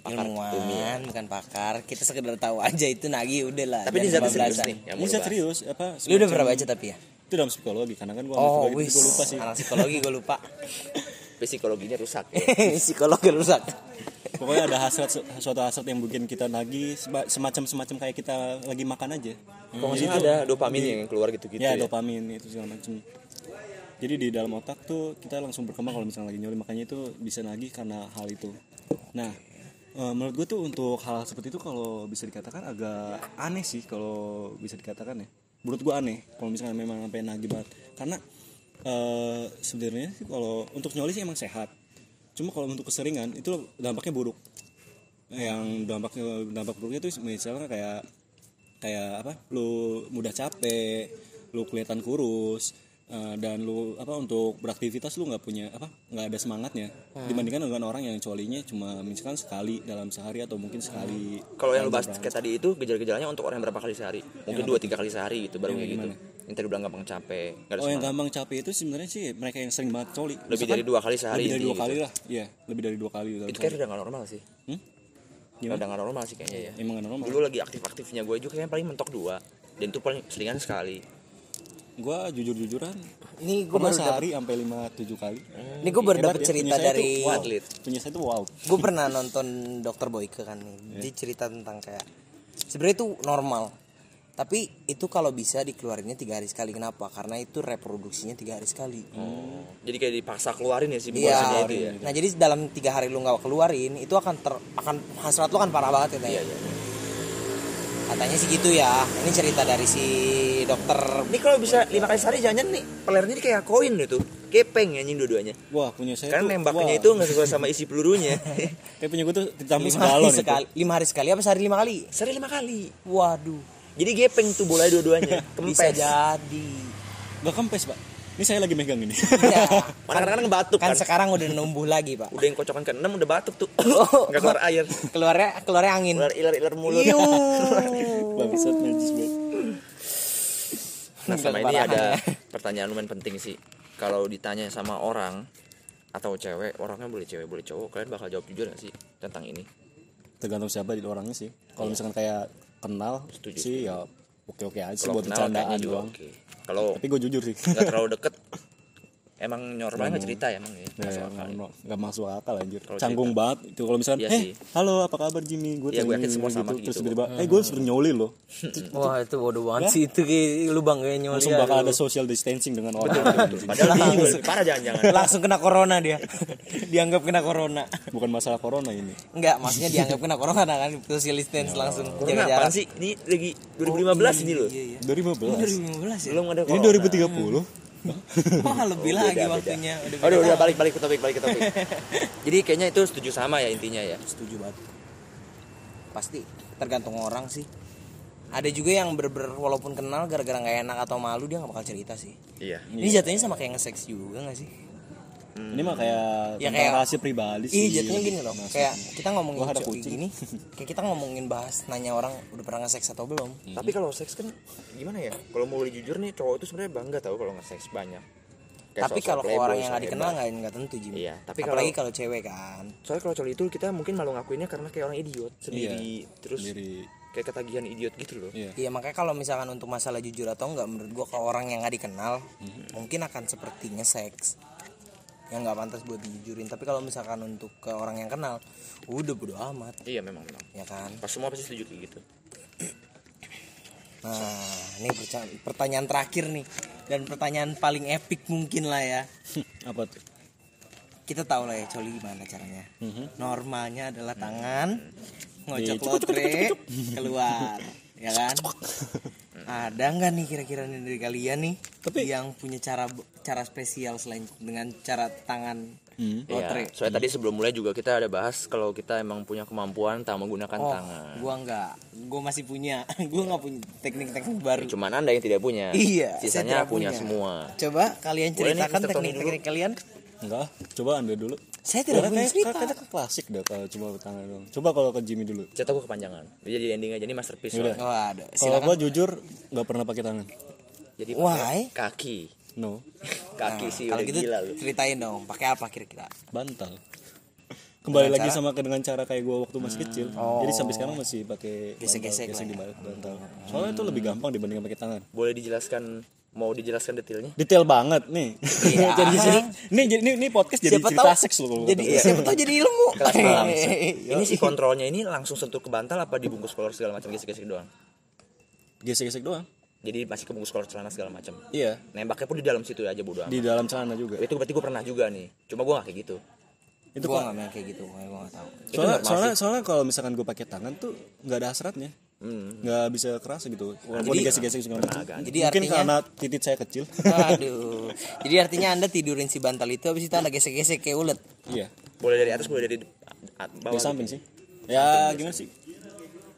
Pakar ilmuwan, ilmiah. bukan pakar. Kita sekedar tahu aja itu nagih udah lah. tapi ini zat serius nih Ini zat serius apa? Lu udah semacam- pernah baca tapi ya? Itu dalam psikologi karena kan gue Oh, psikologi wis. gue lupa sih. Anak psikologi gue lupa. psikologinya rusak ya. psikologi rusak. Pokoknya ada hasrat suatu hasrat yang bikin kita sema- semacam semacam kayak kita lagi makan aja. Kalau nggak salah ada dopamin yang keluar gitu-gitu ya, ya. dopamin itu segala macam. Jadi di dalam otak tuh kita langsung berkembang kalau misalnya lagi nyoli makanya itu bisa nagih karena hal itu. Nah, eh, menurut gue tuh untuk hal seperti itu kalau bisa dikatakan agak aneh sih kalau bisa dikatakan ya. Menurut gue aneh kalau misalnya memang sampai nagih banget. Karena eh, sebenarnya sih kalau untuk nyoli sih emang sehat. Cuma kalau untuk keseringan itu dampaknya buruk. Yang dampaknya dampak buruknya tuh misalnya kayak kayak apa lu mudah capek lu kelihatan kurus eh, dan lu apa untuk beraktivitas lu nggak punya apa nggak ada semangatnya dibandingkan dengan orang yang colinya cuma misalkan sekali dalam sehari atau mungkin sekali Kalau yang lu bahas kayak tadi itu gejala-gejalanya untuk orang yang berapa kali sehari? Mungkin dua tiga kali sehari gitu baru Yang kayak gitu. Yang tadi bilang gampang capek, oh yang gampang capek itu sebenarnya sih mereka yang sering banget coli Lebih Misalkan dari dua kali sehari lebih dari dua intinya kali gitu. lah iya lebih dari dua kali Itu sehari. kayak udah nggak normal sih. Hmm? Gimana? Udah nggak normal sih kayaknya ya. emang nggak normal Dulu lagi aktif-aktifnya gue juga kayaknya paling mentok dua dan itu paling seringan sekali. gue jujur jujuran Ini gue baru sehari sampai lima tujuh kali ini gue baru dapet ya, cerita dari wow. Atlet. punya saya tuh wow gue pernah nonton dokter Boyke kan dia cerita tentang kayak sebenarnya itu normal tapi itu kalau bisa dikeluarinnya tiga hari sekali kenapa karena itu reproduksinya tiga hari sekali Oh. Jadi kayak dipaksa keluarin ya si Iya. itu ya. Nah jadi dalam tiga hari lu nggak keluarin itu akan ter akan hasrat lu kan parah banget Iya, ya. iya. Katanya sih gitu ya. Ini cerita dari si dokter. Ini kalau bisa lima kali sehari jangan nih pelernya ini kayak koin itu. Kepeng ya anjing dua-duanya. wah punya saya Karena tuh nembaknya wah. itu nggak sesuai sama isi pelurunya. kayak punya gue tuh ditambah segalon sekali, lima hari sekali apa sehari lima kali? sehari lima kali. Waduh, Jadi gepeng tuh bola dua-duanya. bisa Kempes. jadi. Gak kempes pak Ini saya lagi megang ini Ya, Mana kadang-kadang batuk kan kan. sekarang udah numbuh lagi pak. Udah yang kocokan ke enam udah batuk tuh. Oh. Nggak keluar air. Keluarnya keluarnya angin. Keluar iler-iler mulut. Bangsat najis banget Nah sama ini ada ya. pertanyaan lumayan penting sih. Kalau ditanya sama orang atau cewek, orangnya boleh cewek boleh cowok, kalian bakal jawab jujur gak sih tentang ini? Tergantung siapa di orangnya sih Kalau misalkan kayak kenal Setuju, sih ya oke-oke aja sih Kalau buat kenal bercandaan kayaknya juga doang. oke. Kalau Tapi gue jujur sih. nggak terlalu deket, emang normal nggak cerita ya emang ya? Ya, Masuk akal. no, gak masuk akal anjir Kalau Canggung banget itu kalau misalkan Iya Eh sih. halo apa kabar Jimmy Gue Iya, gue yakin semua sama Terus gitu. tiba-tiba Eh gue sering nyoli loh Wah itu bodoh banget sih itu lu bang kayak nyoli. Langsung bakal ada social distancing dengan orang Padahal juga lebih parah jangan-jangan. Langsung kena corona dia. Dianggap kena corona. Bukan masalah corona ini Enggak, maksudnya dianggap kena corona kan social distance langsung Corona jaga apaan jarak. sih? Ini lagi 2015 ini loh. Iya, iya. 2015 2015 ya. Belum ada Ini corona. 2030 Wah, lebih Oh, lagi beda, beda. waktunya. Udah Aduh, beda. udah balik balik ke topik, balik ke topik. Jadi kayaknya itu setuju sama ya intinya ya. Setuju banget. Pasti tergantung orang sih. Ada juga yang ber-ber walaupun kenal gara-gara nggak enak atau malu dia nggak bakal cerita sih. Iya. Ini jatuhnya sama kayak nge-sex juga gak sih? Ini mah kayak Ya, tentang kayak- rahasia pribadi sih Iya jatuhnya gini loh. Maksudnya. Kayak kita ngomongin Wah, ada kucing. gini, kayak kita ngomongin bahas nanya orang udah pernah nge-sex atau belum. Tapi kalau seks kan gimana ya? Kalau mau jujur nih, cowok itu sebenarnya bangga tahu kalau nge-seks banyak. Kayak tapi kalau orang yang nggak dikenal nggak nggak tentu Jimmy. Iya, tapi apalagi kalau- kalau cewek kan. Soalnya kalau cowok itu kita mungkin malu ngakuinnya karena kayak orang idiot sendiri, terus Sendiri. kayak ketagihan idiot gitu loh. Iya Iya makanya kalau misalkan untuk masalah jujur atau enggak menurut gua kalau orang yang nggak dikenal Mhm. mungkin akan seperti nge-sex yang nggak pantas buat dijujurin tapi kalau misalkan untuk ke orang yang kenal udah bodo amat Iya memang memang. ya kan Pas semua pasti setuju kayak gitu. Nah, ini pertanyaan terakhir nih dan pertanyaan paling epic mungkin lah ya. apa tuh Kita tahu lah ya coli gimana caranya. Mhm. Normalnya adalah tangan ngocok cuk, cuk, lotre keluar, ya kan? Ada nggak nih kira-kira dari kalian nih Tapi- yang punya cara cara spesial selain dengan cara tangan Hmm. lotre? Iya, soalnya tadi sebelum mulai juga kita ada bahas kalau kita emang punya kemampuan tak menggunakan Oh, tangan. gua nggak, gua masih punya, gua nggak punya teknik-teknik baru. Cuman anda yang tidak punya. Iya, Sisanya punya punya. semua. Coba kalian ceritakan teknik-teknik kalian. enggak coba anda dulu Saya tidak punya kayak- cerita. kayak- kayak klasik dah kalau coba tangan dong coba kalau ke Jimmy dulu Cerita gue kepanjangan. Jadi ending aja ini masterpiece. Soalnya. Oh, ada. kalau gua jujur nggak pernah pakai tangan Jadi Why? pakai kaki. no Kaki Nah, sih kalau udah gitu gila lu. ceritain dong, pakai apa kira-kira? bantal kembali Dengan lagi cara? sama ke dengan cara kayak gua waktu masih kecil jadi sampai sekarang masih pakai Gesek-gesek ya. di bantal soalnya itu lebih gampang dibandingkan pakai tangan Boleh dijelaskan mau dijelaskan detailnya? detail banget nih Iya. jadi sini ini jadi ini, ini podcast jadi Siapa cerita tahu- seks loh Jadi gua. siapa tahu jadi ilmu. Kelas malam. ini si kontrolnya ini langsung sentuh ke bantal apa dibungkus kolor segala macam gesek-gesek doang. gesek-gesek doang Jadi masih kebungkus kolor celana segala macam. iya Nembaknya pun di dalam situ aja bodo amat. di dalam celana juga Itu berarti gue pernah juga nih. Cuma gue gak kayak gitu. itu gua kok nggak main kayak gitu, gua nggak tahu. Itu soalnya soalnya soalnya kalau misalkan gue pakai tangan tuh nggak ada hasratnya Hmm. nggak bisa kerasa gitu walaupun Jadi- digesek-gesek segala macam. Jadi mungkin artinya- karena titit saya kecil Aduh. Jadi artinya Anda tidurin si bantal itu habis itu Anda gesek-gesek kayak ulet. iya Boleh dari atas, boleh dari bawah. di samping gitu. sih ya gimana sih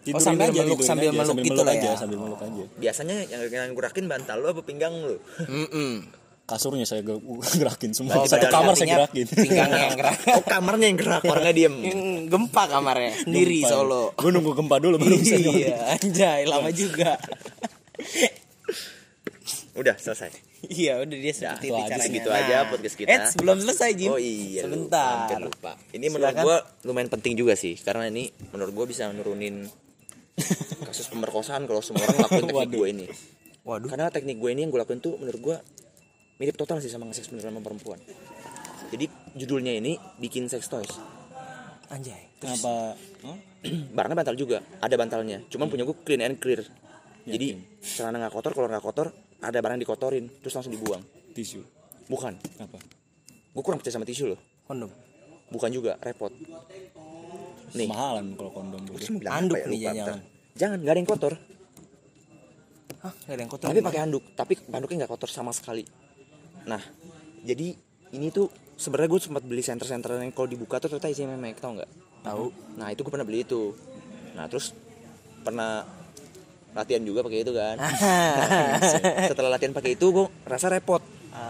Tidurin sambil aja, meluk- sambil aja, meluk sambil gitu lah aja ya. sambil meluk aja Biasanya yang yang gerakin bantal lu apa pinggang lu? Mm-mm. Kasurnya saya ge- gerakin semua Oh, satu kamar saya gerakin Pinggangnya yang gerak. Oh kamarnya yang gerak, orangnya diem. Gempa kamarnya sendiri Solo. gue nunggu gempa dulu baru bisa Iya, anjay, lama juga. Udah selesai. Iya, udah dia seperti itu itu aja, segitu aja podcast kita. Eits, belum selesai, Jim. Oh iya, lupa, Sebentar. hampir lupa. Ini menurut gua lumayan penting juga sih, karena ini menurut gua bisa nurunin kasus pemerkosaan kalau semua orang lakuin teknik gue ini. Waduh. Karena teknik gue ini yang gue lakuin tuh menurut gua mirip total sih sama beneran sama perempuan. Jadi judulnya ini bikin sex toys. Anjay. kenapa oh? Barangnya bantal juga, ada bantalnya. Cuman punya gue clean and clear. Jadi celana nggak kotor, kalau nggak kotor ada barang dikotorin, terus langsung dibuang. tisu Bukan, apa gue kurang percaya sama tisu loh. Kondom. Bukan juga, repot. Nih, mahalan kalau kondom Terus bilang Handuk apa ya, nih, lupa jangan. Jangan, nggak ada yang kotor. Hah, gak ada yang kotor. Tapi pakai handuk, tapi handuknya nggak kotor sama sekali. Nah, jadi ini tuh sebenarnya gue sempat beli center-center yang kalau dibuka tuh ternyata isinya memek, tau nggak? tahu. Nah itu gue pernah beli itu. Nah terus pernah latihan juga pakai itu kan. Nah, setelah latihan pakai itu gue rasa repot.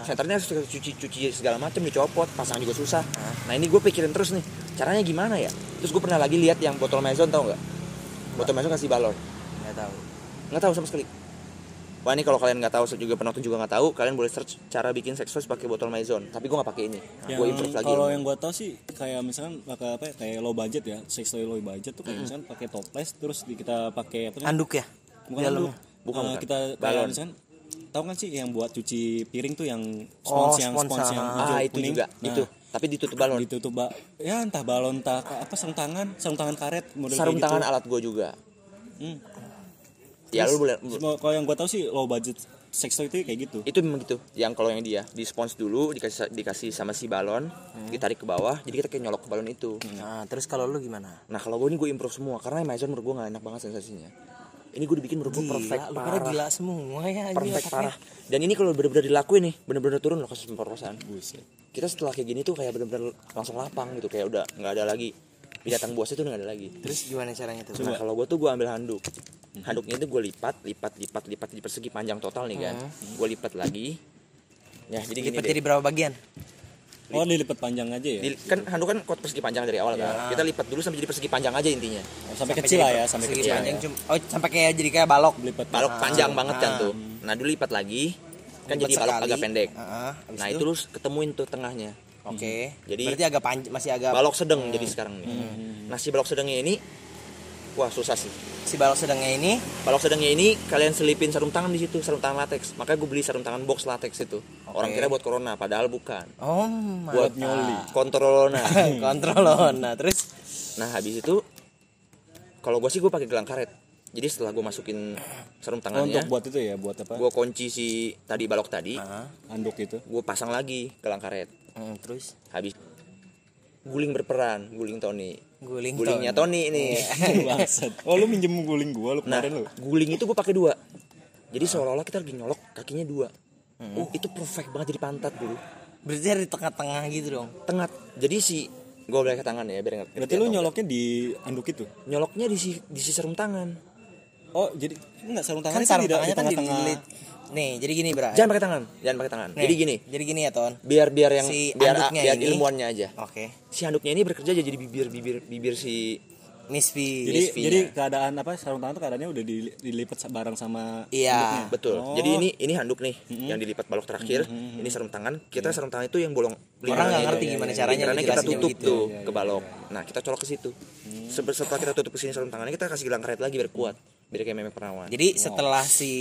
Senternya harus cuci cuci segala macam dicopot, pasang juga susah. Nah ini gue pikirin terus nih, caranya gimana ya? Terus gue pernah lagi lihat yang botol maison tau nggak? Botol maison kasih balon, Gak tahu. nggak tahu sama sekali. Wah ini kalau kalian nggak tahu juga penonton juga nggak tahu, kalian boleh search cara bikin sex toys pakai botol maison. Tapi gue nggak pakai ini, gue improve lagi. kalau yang gue tau sih kayak misalkan pakai apa ya, kayak low budget ya sex toy low budget tuh kayak misalkan pakai toples terus kita pakai apa? Handuk ya? bukan Dalamnya. handuk. Bukan, Eh, bukan. kita kayak Balon. misalkan tahu kan sih yang buat cuci piring tuh yang Oh, spons yang spons, spons yang ah. hijau ah itu kuning. juga, Nah, itu. Tapi ditutup balon. ditutup ba ya entah balon entah apa sarung tangan sarung tangan karet model Sarung kayak tangan gitu. alat gue juga. Hmm. Ya lu boleh kalau yang gue tau sih low budget sex toy itu kayak gitu. Itu memang gitu. Yang kalau yang dia di spons dulu dikasih dikasih sama si balon ditarik ke bawah jadi kita kayak nyolok ke balon itu. Nah, terus kalau lu gimana? nah kalau gue ini gue improve semua karena Amazon menurut gue gak enak banget sensasinya. Ini gue dibikin menurut gue Gila, perfect lu parah. gila semua ya perfect parah. Dan ini kalau bener-bener dilakuin nih bener-bener turun loh kasus pemerkosaan. Buset. Kita setelah kayak gini tuh kayak bener-bener langsung lapang gitu kayak udah nggak ada lagi binatang buas itu udah nggak ada lagi. Terus gimana caranya tuh? Nah kalau gue tuh gue ambil handuk. Handuknya itu gue lipat, lipat, lipat, lipat di persegi panjang total nih kan? Gue lipat lagi. Ya jadi gini Lipat deh. jadi berapa bagian? oh dilipat panjang aja ya? Di- Kan handuk kan kuat persegi panjang dari awal kan? Kita lipat dulu sampai jadi persegi panjang aja intinya. Oh, sampai, kecil lah ya sampai kecil panjang ya. cuma oh sampai kayak jadi kayak balok. lipat. Balok panjang banget kan ah. tuh Nah dulu lipat lagi. Kan Lipat jadi balok sekali. agak pendek. Heeh, habis Nah itu? itu terus ketemuin tuh tengahnya Oke. Jadi- berarti agak panjang masih agak Balok sedang jadi sekarang nih. Nah si balok sedangnya ini Wah susah sih. Si balok sedangnya ini? Balok sedangnya ini kalian selipin sarung tangan di situ, sarung tangan latex. Makanya gue beli sarung tangan box latex itu. Orang kira buat corona, padahal bukan. oh Buat nyoli, kontrolona. kontrol nah terus? Nah habis itu, kalau gue sih gue pakai gelang karet. jadi setelah gue masukin sarung Oh, tangannya untuk buat itu ya? Buat apa? gue kunci si tadi balok tadi. Nah, anduk itu? Gue pasang lagi ke lang karet hmm, terus? Habis guling berperan guling Tony. Guling gulingnya ton. Tony nih. Bangsat. oh lu minjem guling gua lu nah kemarin lu? guling itu gue pakai dua. Jadi seolah-olah kita lagi nyolok kakinya dua. Hmm. oh itu perfect banget jadi pantat dulu Berarti di tengah-tengah gitu dong. tengah. Jadi si gue boleh ke tangan ya biar ngerti berarti lu nyoloknya di anduk itu? Nyoloknya di si di si sarung tangan. Oh jadi enggak sarung Kan tangan sarung tidak tangannya di kan tengah-tengah. dililit. Nih, jadi gini, Bra. jangan pakai tangan jangan pakai tangan Nih, jadi gini Jadi gini ya, Ton. biar biar yang Si biar anduknya biar ini- ilmuannya aja Oke. si handuknya ini bekerja aja jadi bibir bibir bibir si Misfi. jadi jadi keadaan apa sarung tangan tuh keadaannya udah dili- dilipat bareng sama Iya. betul Oh. jadi ini ini handuk nih yang dilipat balok terakhir ini sarung tangan kita sarung tangan itu yang bolong Orang nggak ngerti itu. gimana caranya Lingkarannya kita dijelasinnya tutup begitu. tuh Iya, ke balok nah kita colok ke situ Sebe- setelah kita tutup ke sini sarung tangannya kita kasih gelang karet lagi biar kuat biar kayak memek perawan Jadi setelah si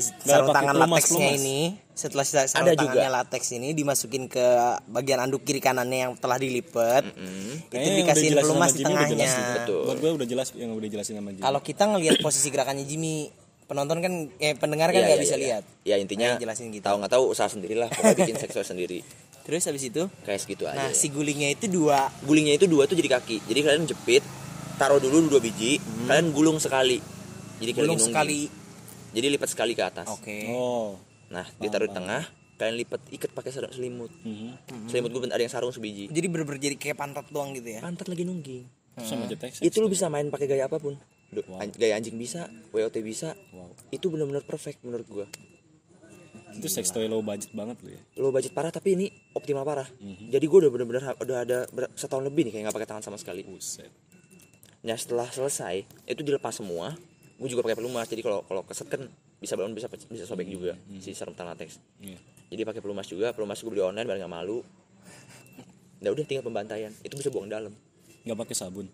sarung tangan lateksnya ini, setelah si sarung Ada tangannya juga. lateks ini dimasukin ke bagian anduk kiri kanannya yang telah dilipat, Mm. itu udah dikasihin jelasin pelumas di tengahnya. Betul. buat gue udah jelas yang udah jelasin sama Jimmy Kalau kita ngelihat posisi gerakannya Jimmy, penonton kan eh pendengar kan Iya, nggak iya, bisa iya. lihat. ya intinya Ayo jelasin gitu. tahu nggak tahu usaha sendirilah pokoknya bikin seksual sendiri Terus habis itu, kayak segitu aja nah si gulingnya itu dua. gulingnya itu dua tuh jadi kaki jadi kalian jepit taruh dulu dua biji kalian gulung sekali jadi kayak Gulung sekali. jadi lipat sekali ke atas. Oke. oh nah ditaruh di tengah kalian lipat ikat pakai sarung selimut. Selimut gue ada yang sarung sebiji. Jadi bener-bener jadi kayak pantat doang gitu ya. pantat lagi nungging. Sama jetek itu lu bisa main pakai gaya apa pun. An- gaya anjing bisa WOT bisa. Wow. itu benar-benar perfect menurut gua. Itu sex toy low budget banget lu ya? Lo budget parah tapi ini optimal parah. Jadi gua udah bener-bener udah ada setahun lebih nih kayak nggak pakai tangan sama sekali. Buset. Nah setelah selesai itu dilepas semua gue juga pakai pelumas jadi kalau kalau keset kan bisa balon bisa bisa sobek juga si sarung tangan latex Iya. jadi pakai pelumas juga pelumas gue beli online biar nggak malu. Nah udah tinggal pembantaian. Itu bisa buang dalam. Nggak pakai sabun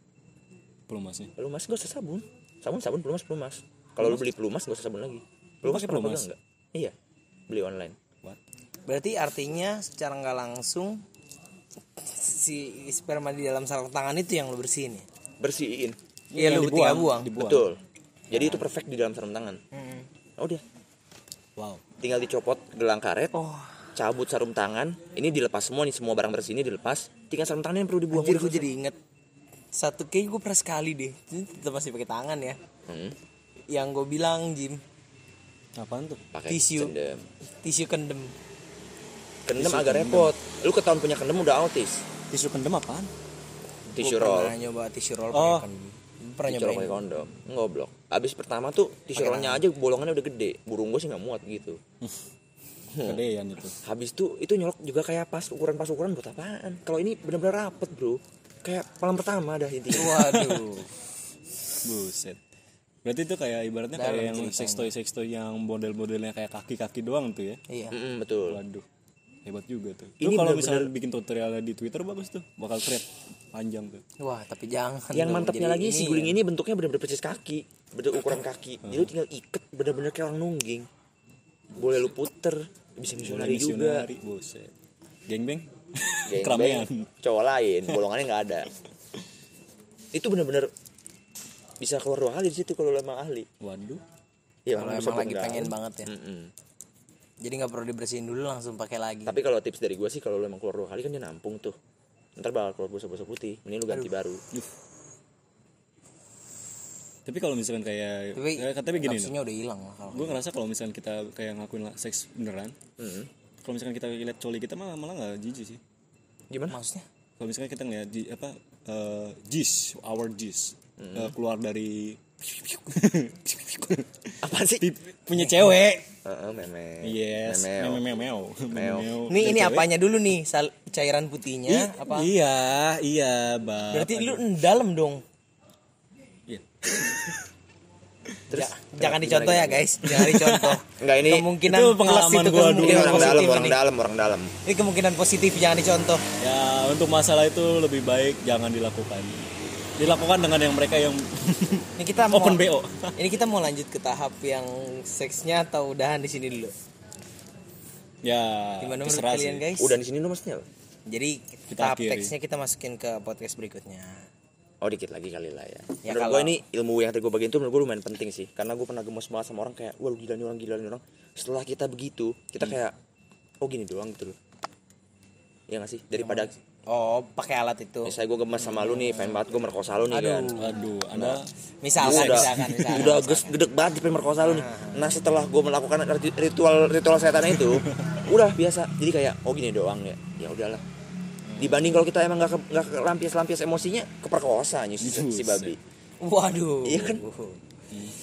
pelumasnya? Pelumas gak usah sabun. Sabun sabun pelumas pelumas. Kalau lu beli pelumas gak usah sabun lagi. Pelumas pakai pelumas? pegang nggak? Iya beli online. What? Berarti artinya secara nggak langsung si sperma di dalam sarung tangan itu yang lo bersihin ya? bersihin. Iya lu tinggal buang. dibuang. betul jadi itu perfect di dalam sarung tangan. Hmm. Oh, udah. Wow. Tinggal dicopot gelang karet Oh, cabut sarung tangan ini dilepas semua nih semua barang bersih ini dilepas. Tinggal sarung tangan yang perlu dibuang. Anjir gue jadi inget. Satu kayak gue pernah sekali deh, ini tetap masih pakai tangan ya. Hmm, Yang gue bilang Jim, apaan tuh? Pakai Tisu. kendem. Tisu kendem. kendem agak repot. Lu ketahuan punya kendem udah autis? Tisu kendem apaan? Tisu Gua roll. Pernah nyoba tisu roll Oh. pakai kendem. Pernah nyobain. pakai kondom. Ngoblok. Abis pertama tuh tisu rollnya aja bolongannya udah gede. Burung gue sih nggak muat gitu. Kedean itu. Habis itu itu nyolok juga kayak pas ukuran pas ukuran buat apaan? Kalau ini benar-benar rapet bro. Kayak malam pertama dah intinya. Waduh. buset. Berarti itu kayak ibaratnya Dalam kayak yang sex toy sex toy yang model-modelnya kayak kaki-kaki doang tuh ya? Iya. Betul. Waduh hebat juga tuh. Ini lu kalau misalnya bikin tutorialnya di twitter bagus tuh bakal keren panjang tuh. Wah, tapi jangan. yang mantapnya Jadi lagi si guling ya. ini bentuknya benar-benar persis kaki bener ukuran kaki. Jadi lu tinggal iket bener-bener kayak orang nungging. Boleh lu puter bisa misionari juga. buset. Gengbeng Geng keramaian. Beng, cowok lain bolongannya nggak ada. Itu bener-bener bisa keluar dua kali di situ kalau lu emang ahli. Waduh. Ya Kalau makanya bisa emang lagi pengen banget ya. Mm-mm. Jadi nggak perlu dibersihin dulu langsung pakai lagi. tapi kalau tips dari gue sih kalau lu emang keluar dua kali kan dia nampung tuh ntar bakal keluar busa-busa putih mending lu ganti baru tapi kalau misalkan kayak Tapi, kayak tapi gini nafsunya udah hilang lah kalau. gue ngerasa kalau misalkan kita kayak ngakuin seks beneran Mm. kalau misalkan kita lihat coli kita malah malah nggak jijik sih gimana Maksudnya? kalau misalkan kita ngeliat di apa eh, jis our jis eh, keluar dari apa sih Tip- punya cewek Heeh, meme yes Memeo. memeo memeo Memeo. Memeo. Nih ini cewek. apanya dulu nih? Sal cairan putihnya I- apa? iya iya bab Berarti lu dalam dong. Iya. terus Ja- jangan dicontoh ya guys, jangan dicontoh. Enggak, ini- kemungkinan itu pengalaman itu gua dulu. orang dalam orang dalam orang dalam Ini kemungkinan positif jangan dicontoh. ya untuk masalah itu lebih baik jangan dilakukan dilakukan dengan yang mereka yang Ini kita mau open bo Ini kita mau lanjut ke tahap yang seksnya atau udahan di sini dulu. ya Gimana menurut kalian sih. guys? udah di sini lu maksudnya? Jadi Kita tahap akhiri. teksnya kita masukin ke podcast berikutnya. Oh dikit lagi kali lah ya. Ya, menurut kalau- gue ini ilmu yang tadi gue bagiin tuh menurut gue lumayan penting sih. Karena gue pernah gemes banget sama orang kayak, wah lu gila nih orang, gila nih orang. Setelah kita begitu, kita kayak, oh gini doang gitu loh. Iya gak sih? Daripada oh pakai alat itu misalnya gue gemes sama lu nih, pengen banget gue merkosa lu nih kan. Waduh, Anda misalkan Gua udah, misalkan misalkan udah ges, gedek banget di pengen merkosa lu nih. Nah setelah gue melakukan rit- ritual ritual setan itu, udah biasa. Jadi kayak, oh gini doang ya. Ya udahlah. Dibanding kalau kita emang nggak ke lampias-lampias emosinya, keperkosa nih si, si babi. waduh Iya kan?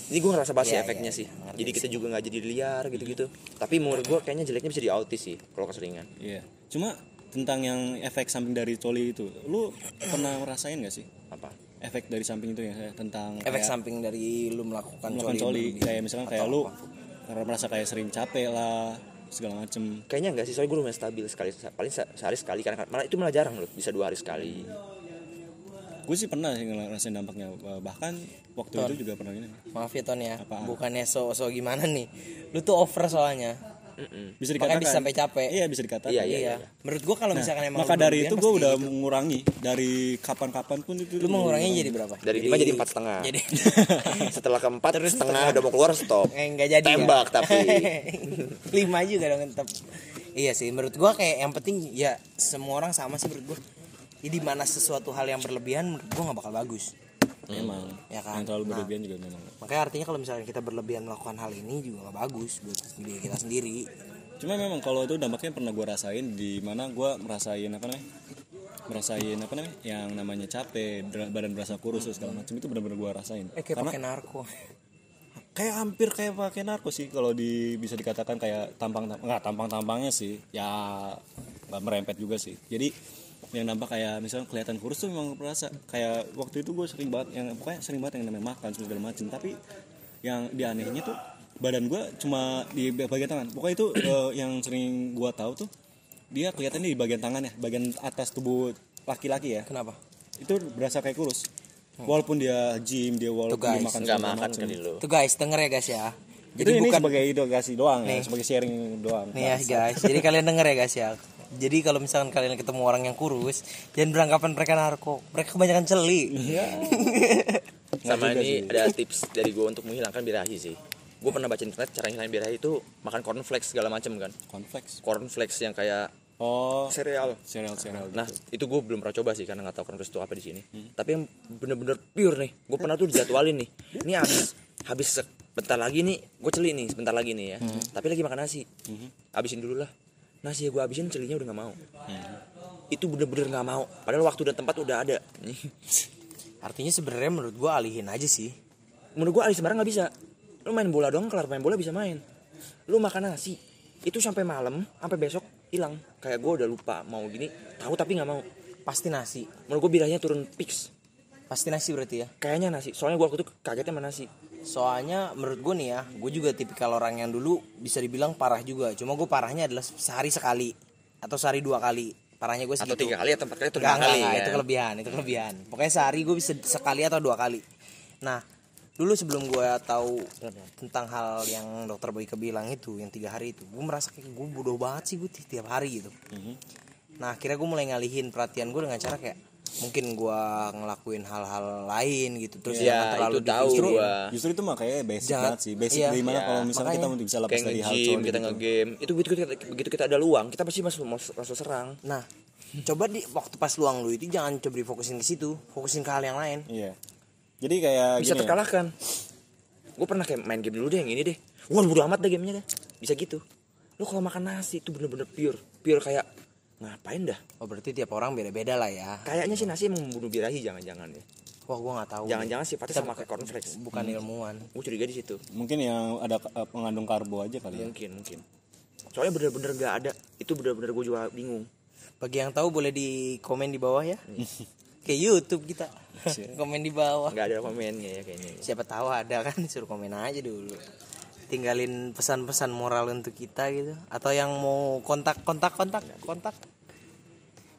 Jadi gue ngerasa pasti Iya, efeknya iya, sih. iya, ngerti Jadi kita juga nggak jadi liar gitu-gitu. Tapi menurut gue kayaknya jeleknya bisa di autis sih kalau keseringan. Iya. Cuma tentang yang efek samping dari coli itu, lu pernah ngerasain gak sih? Apa? efek dari samping itu ya tentang efek kayak samping dari lu melakukan melakukan coli, coli, kayak misalkan kayak lu karena merasa kayak sering capek lah segala macem. Kayaknya enggak sih, soalnya gue lumayan stabil sekali, paling se- sehari sekali karena malah itu malah jarang loh, bisa dua hari sekali. gue sih pernah sih ngerasain dampaknya bahkan waktu itu juga pernah ini maaf ya Ton ya. Apaan? bukannya so so gimana nih? Lu tuh over soalnya Mm-mm. bisa dikatakan Makanya bisa sampai capek. iya bisa dikatakan Iya, iya, iya, iya. menurut gua kalau misalkan emang maka dari itu gue pasti udah gitu. mengurangi dari kapan-kapan pun itu lu mengurangi jadi berapa Dari lima jadi empat setengah. jadi Setelah keempat setengah udah mau keluar stop. eh, nggak jadi ya? Tembak tapi. lima juga dong tetap iya sih menurut gua kayak yang penting ya semua orang sama sih menurut gua ya, di mana sesuatu hal yang berlebihan menurut gua nggak bakal bagus memang Ya kan? yang terlalu Nah. berlebihan juga memang. makanya artinya kalau misalnya kita berlebihan melakukan hal ini juga nggak bagus buat diri kita sendiri. Cuma memang kalau itu dampaknya pernah gue rasain di mana gue merasain apa namanya? Merasain apa namanya? Yang namanya capek badan berasa kurus terus segala macam itu benar-benar gue rasain. Eh kayak karena pakai narko. Kayak hampir kayak pakai narko sih kalau di bisa dikatakan kayak tampang nggak tampang tampangnya sih ya nggak merempet juga sih. Jadi yang nampak kayak misalnya kelihatan kurus tuh memang berasa. Kayak waktu itu gue sering banget yang pokoknya sering banget yang namanya makan segala macam tapi yang di anehnya tuh badan gue cuma di bagian tangan. Pokoknya itu eh, yang sering gue tahu tuh dia kelihatannya di bagian tangan ya bagian atas tubuh laki-laki ya. Kenapa? Itu berasa kayak kurus. Walaupun dia gym dia walaupun dia guys, makan segala makan kali lu. tuh guys denger ya guys ya. Jadi ini bukan sebagai edukasi doang ya, Nih. sebagai sharing doang. nih ya guys jadi kalian denger ya guys ya jadi kalau misalkan kalian ketemu orang yang kurus jangan beranggapan mereka narko mereka kebanyakan celi Sama juga ini sih. ada tips dari gue untuk menghilangkan birahi sih. Gue pernah baca internet cara ngilangin birahi itu makan cornflakes segala macam kan. Cornflakes. Cornflakes yang kayak Oh, sereal. cereal cereal. Nah itu gue belum pernah coba sih karena nggak tahu cornflakes itu apa di sini. Tapi yang bener-bener pure nih, gue pernah tuh dijadwalin nih. Ini habis habis sebentar lagi nih, gue celi nih sebentar lagi nih ya. Tapi lagi makan nasi, habisin dulu lah. Nasi ya gue habisin celinya udah nggak mau. Itu bener-bener nggak mau. Padahal waktu dan tempat udah ada. artinya sebenarnya menurut gua alihin aja sih Menurut gue Ali sebenarnya nggak bisa. Lu main bola doang kelar main bola bisa main. Lu makan nasi itu sampai malam sampai besok hilang. Kayak gue udah lupa mau gini, tahu tapi nggak mau. pasti nasi Menurut gue birahnya turun fix. pasti nasi berarti ya Kayaknya nasi. Soalnya gue waktu itu kagetnya sama nasi. Soalnya menurut gue nih ya gue juga tipikal orang yang dulu bisa dibilang parah juga cuma gue parahnya adalah sehari sekali atau sehari dua kali parahnya gue Atau segitu tiga kali atau empat kali atau Enggak, lima kali. enggak, ya. itu kelebihan, itu kelebihan. Pokoknya sehari gue bisa sekali atau dua kali. Nah, dulu sebelum gue tahu tentang hal yang dokter Boyke bilang itu, yang tiga hari itu, gue merasa kayak gue bodoh banget sih gue ti- tiap hari gitu. Nah, akhirnya gue mulai ngalihin perhatian gue dengan cara kayak mungkin gue ngelakuin hal-hal lain gitu terus Iya, jangan terlalu itu tahu. Justru, gua. justru itu mah kayak basic Jangan- banget sih. Basic iya. dari mana Iya, kalau misalnya kita makanya. mau bisa lepas dari hal coli kita gitu. nge-game. Itu begitu kita, begitu kita ada luang, kita pasti masuk masuk serang. Nah, coba di waktu pas luang lu itu jangan coba difokusin ke situ, fokusin ke hal yang lain. Iya. Jadi kayak Bisa gini ya, terkalahkan. Gue pernah kayak main game dulu deh yang ini deh. Wah, bodo amat deh gamenya deh. Bisa gitu. Lu kalau makan nasi itu bener-bener pure. Pure kayak ngapain dah? Oh, berarti tiap orang beda-beda lah ya. Kayaknya sih nasi emang membunuh birahi jangan-jangan ya. Wah, gue nggak tahu. Jangan-jangan sifatnya sama kayak cornflakes. bukan ilmuwan. Gue curiga di situ. mungkin yang ada eh, pengandung karbo aja kali ya. Mungkin, mungkin. Soalnya bener-bener gak ada. Itu bener-bener gue juga bingung. Bagi yang tahu boleh di komen di bawah ya. Kayak YouTube kita. komen di bawah. Gak ada komennya ya kayaknya. Siapa tahu ada kan suruh komen aja dulu. Tinggalin pesan-pesan moral untuk kita gitu. Atau yang mau kontak kontak kontak kontak.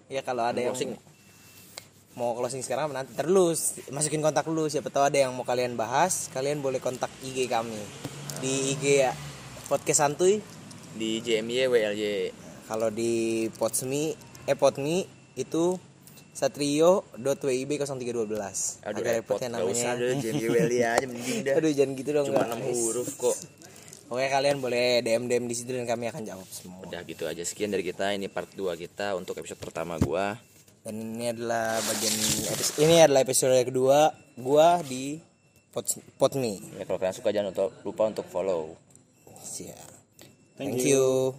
Ya kalau ada yang Closing. mau closing sekarang nanti terus masukin kontak dulu. Siapa tahu ada yang mau kalian bahas kalian boleh kontak IG kami. Di IG ya podcast santuy. Di JMY WLY. kalau di Podsmi eh Podmi itu satrio.wib0312 Aduh agak repot repot. Ya Gak usah namanya deh Jangan Welly aja mending dah. Aduh jangan gitu dong Cuma guys. 6 huruf kok Oke kalian boleh DM DM di situ dan kami akan jawab semua. Udah gitu aja sekian dari kita Ini part 2 kita untuk episode pertama gua Dan ini adalah bagian episode, ini adalah episode kedua gua di pot pot me. ya, Kalau kalian suka jangan lupa- lupa untuk follow Siap. Thank Thank you.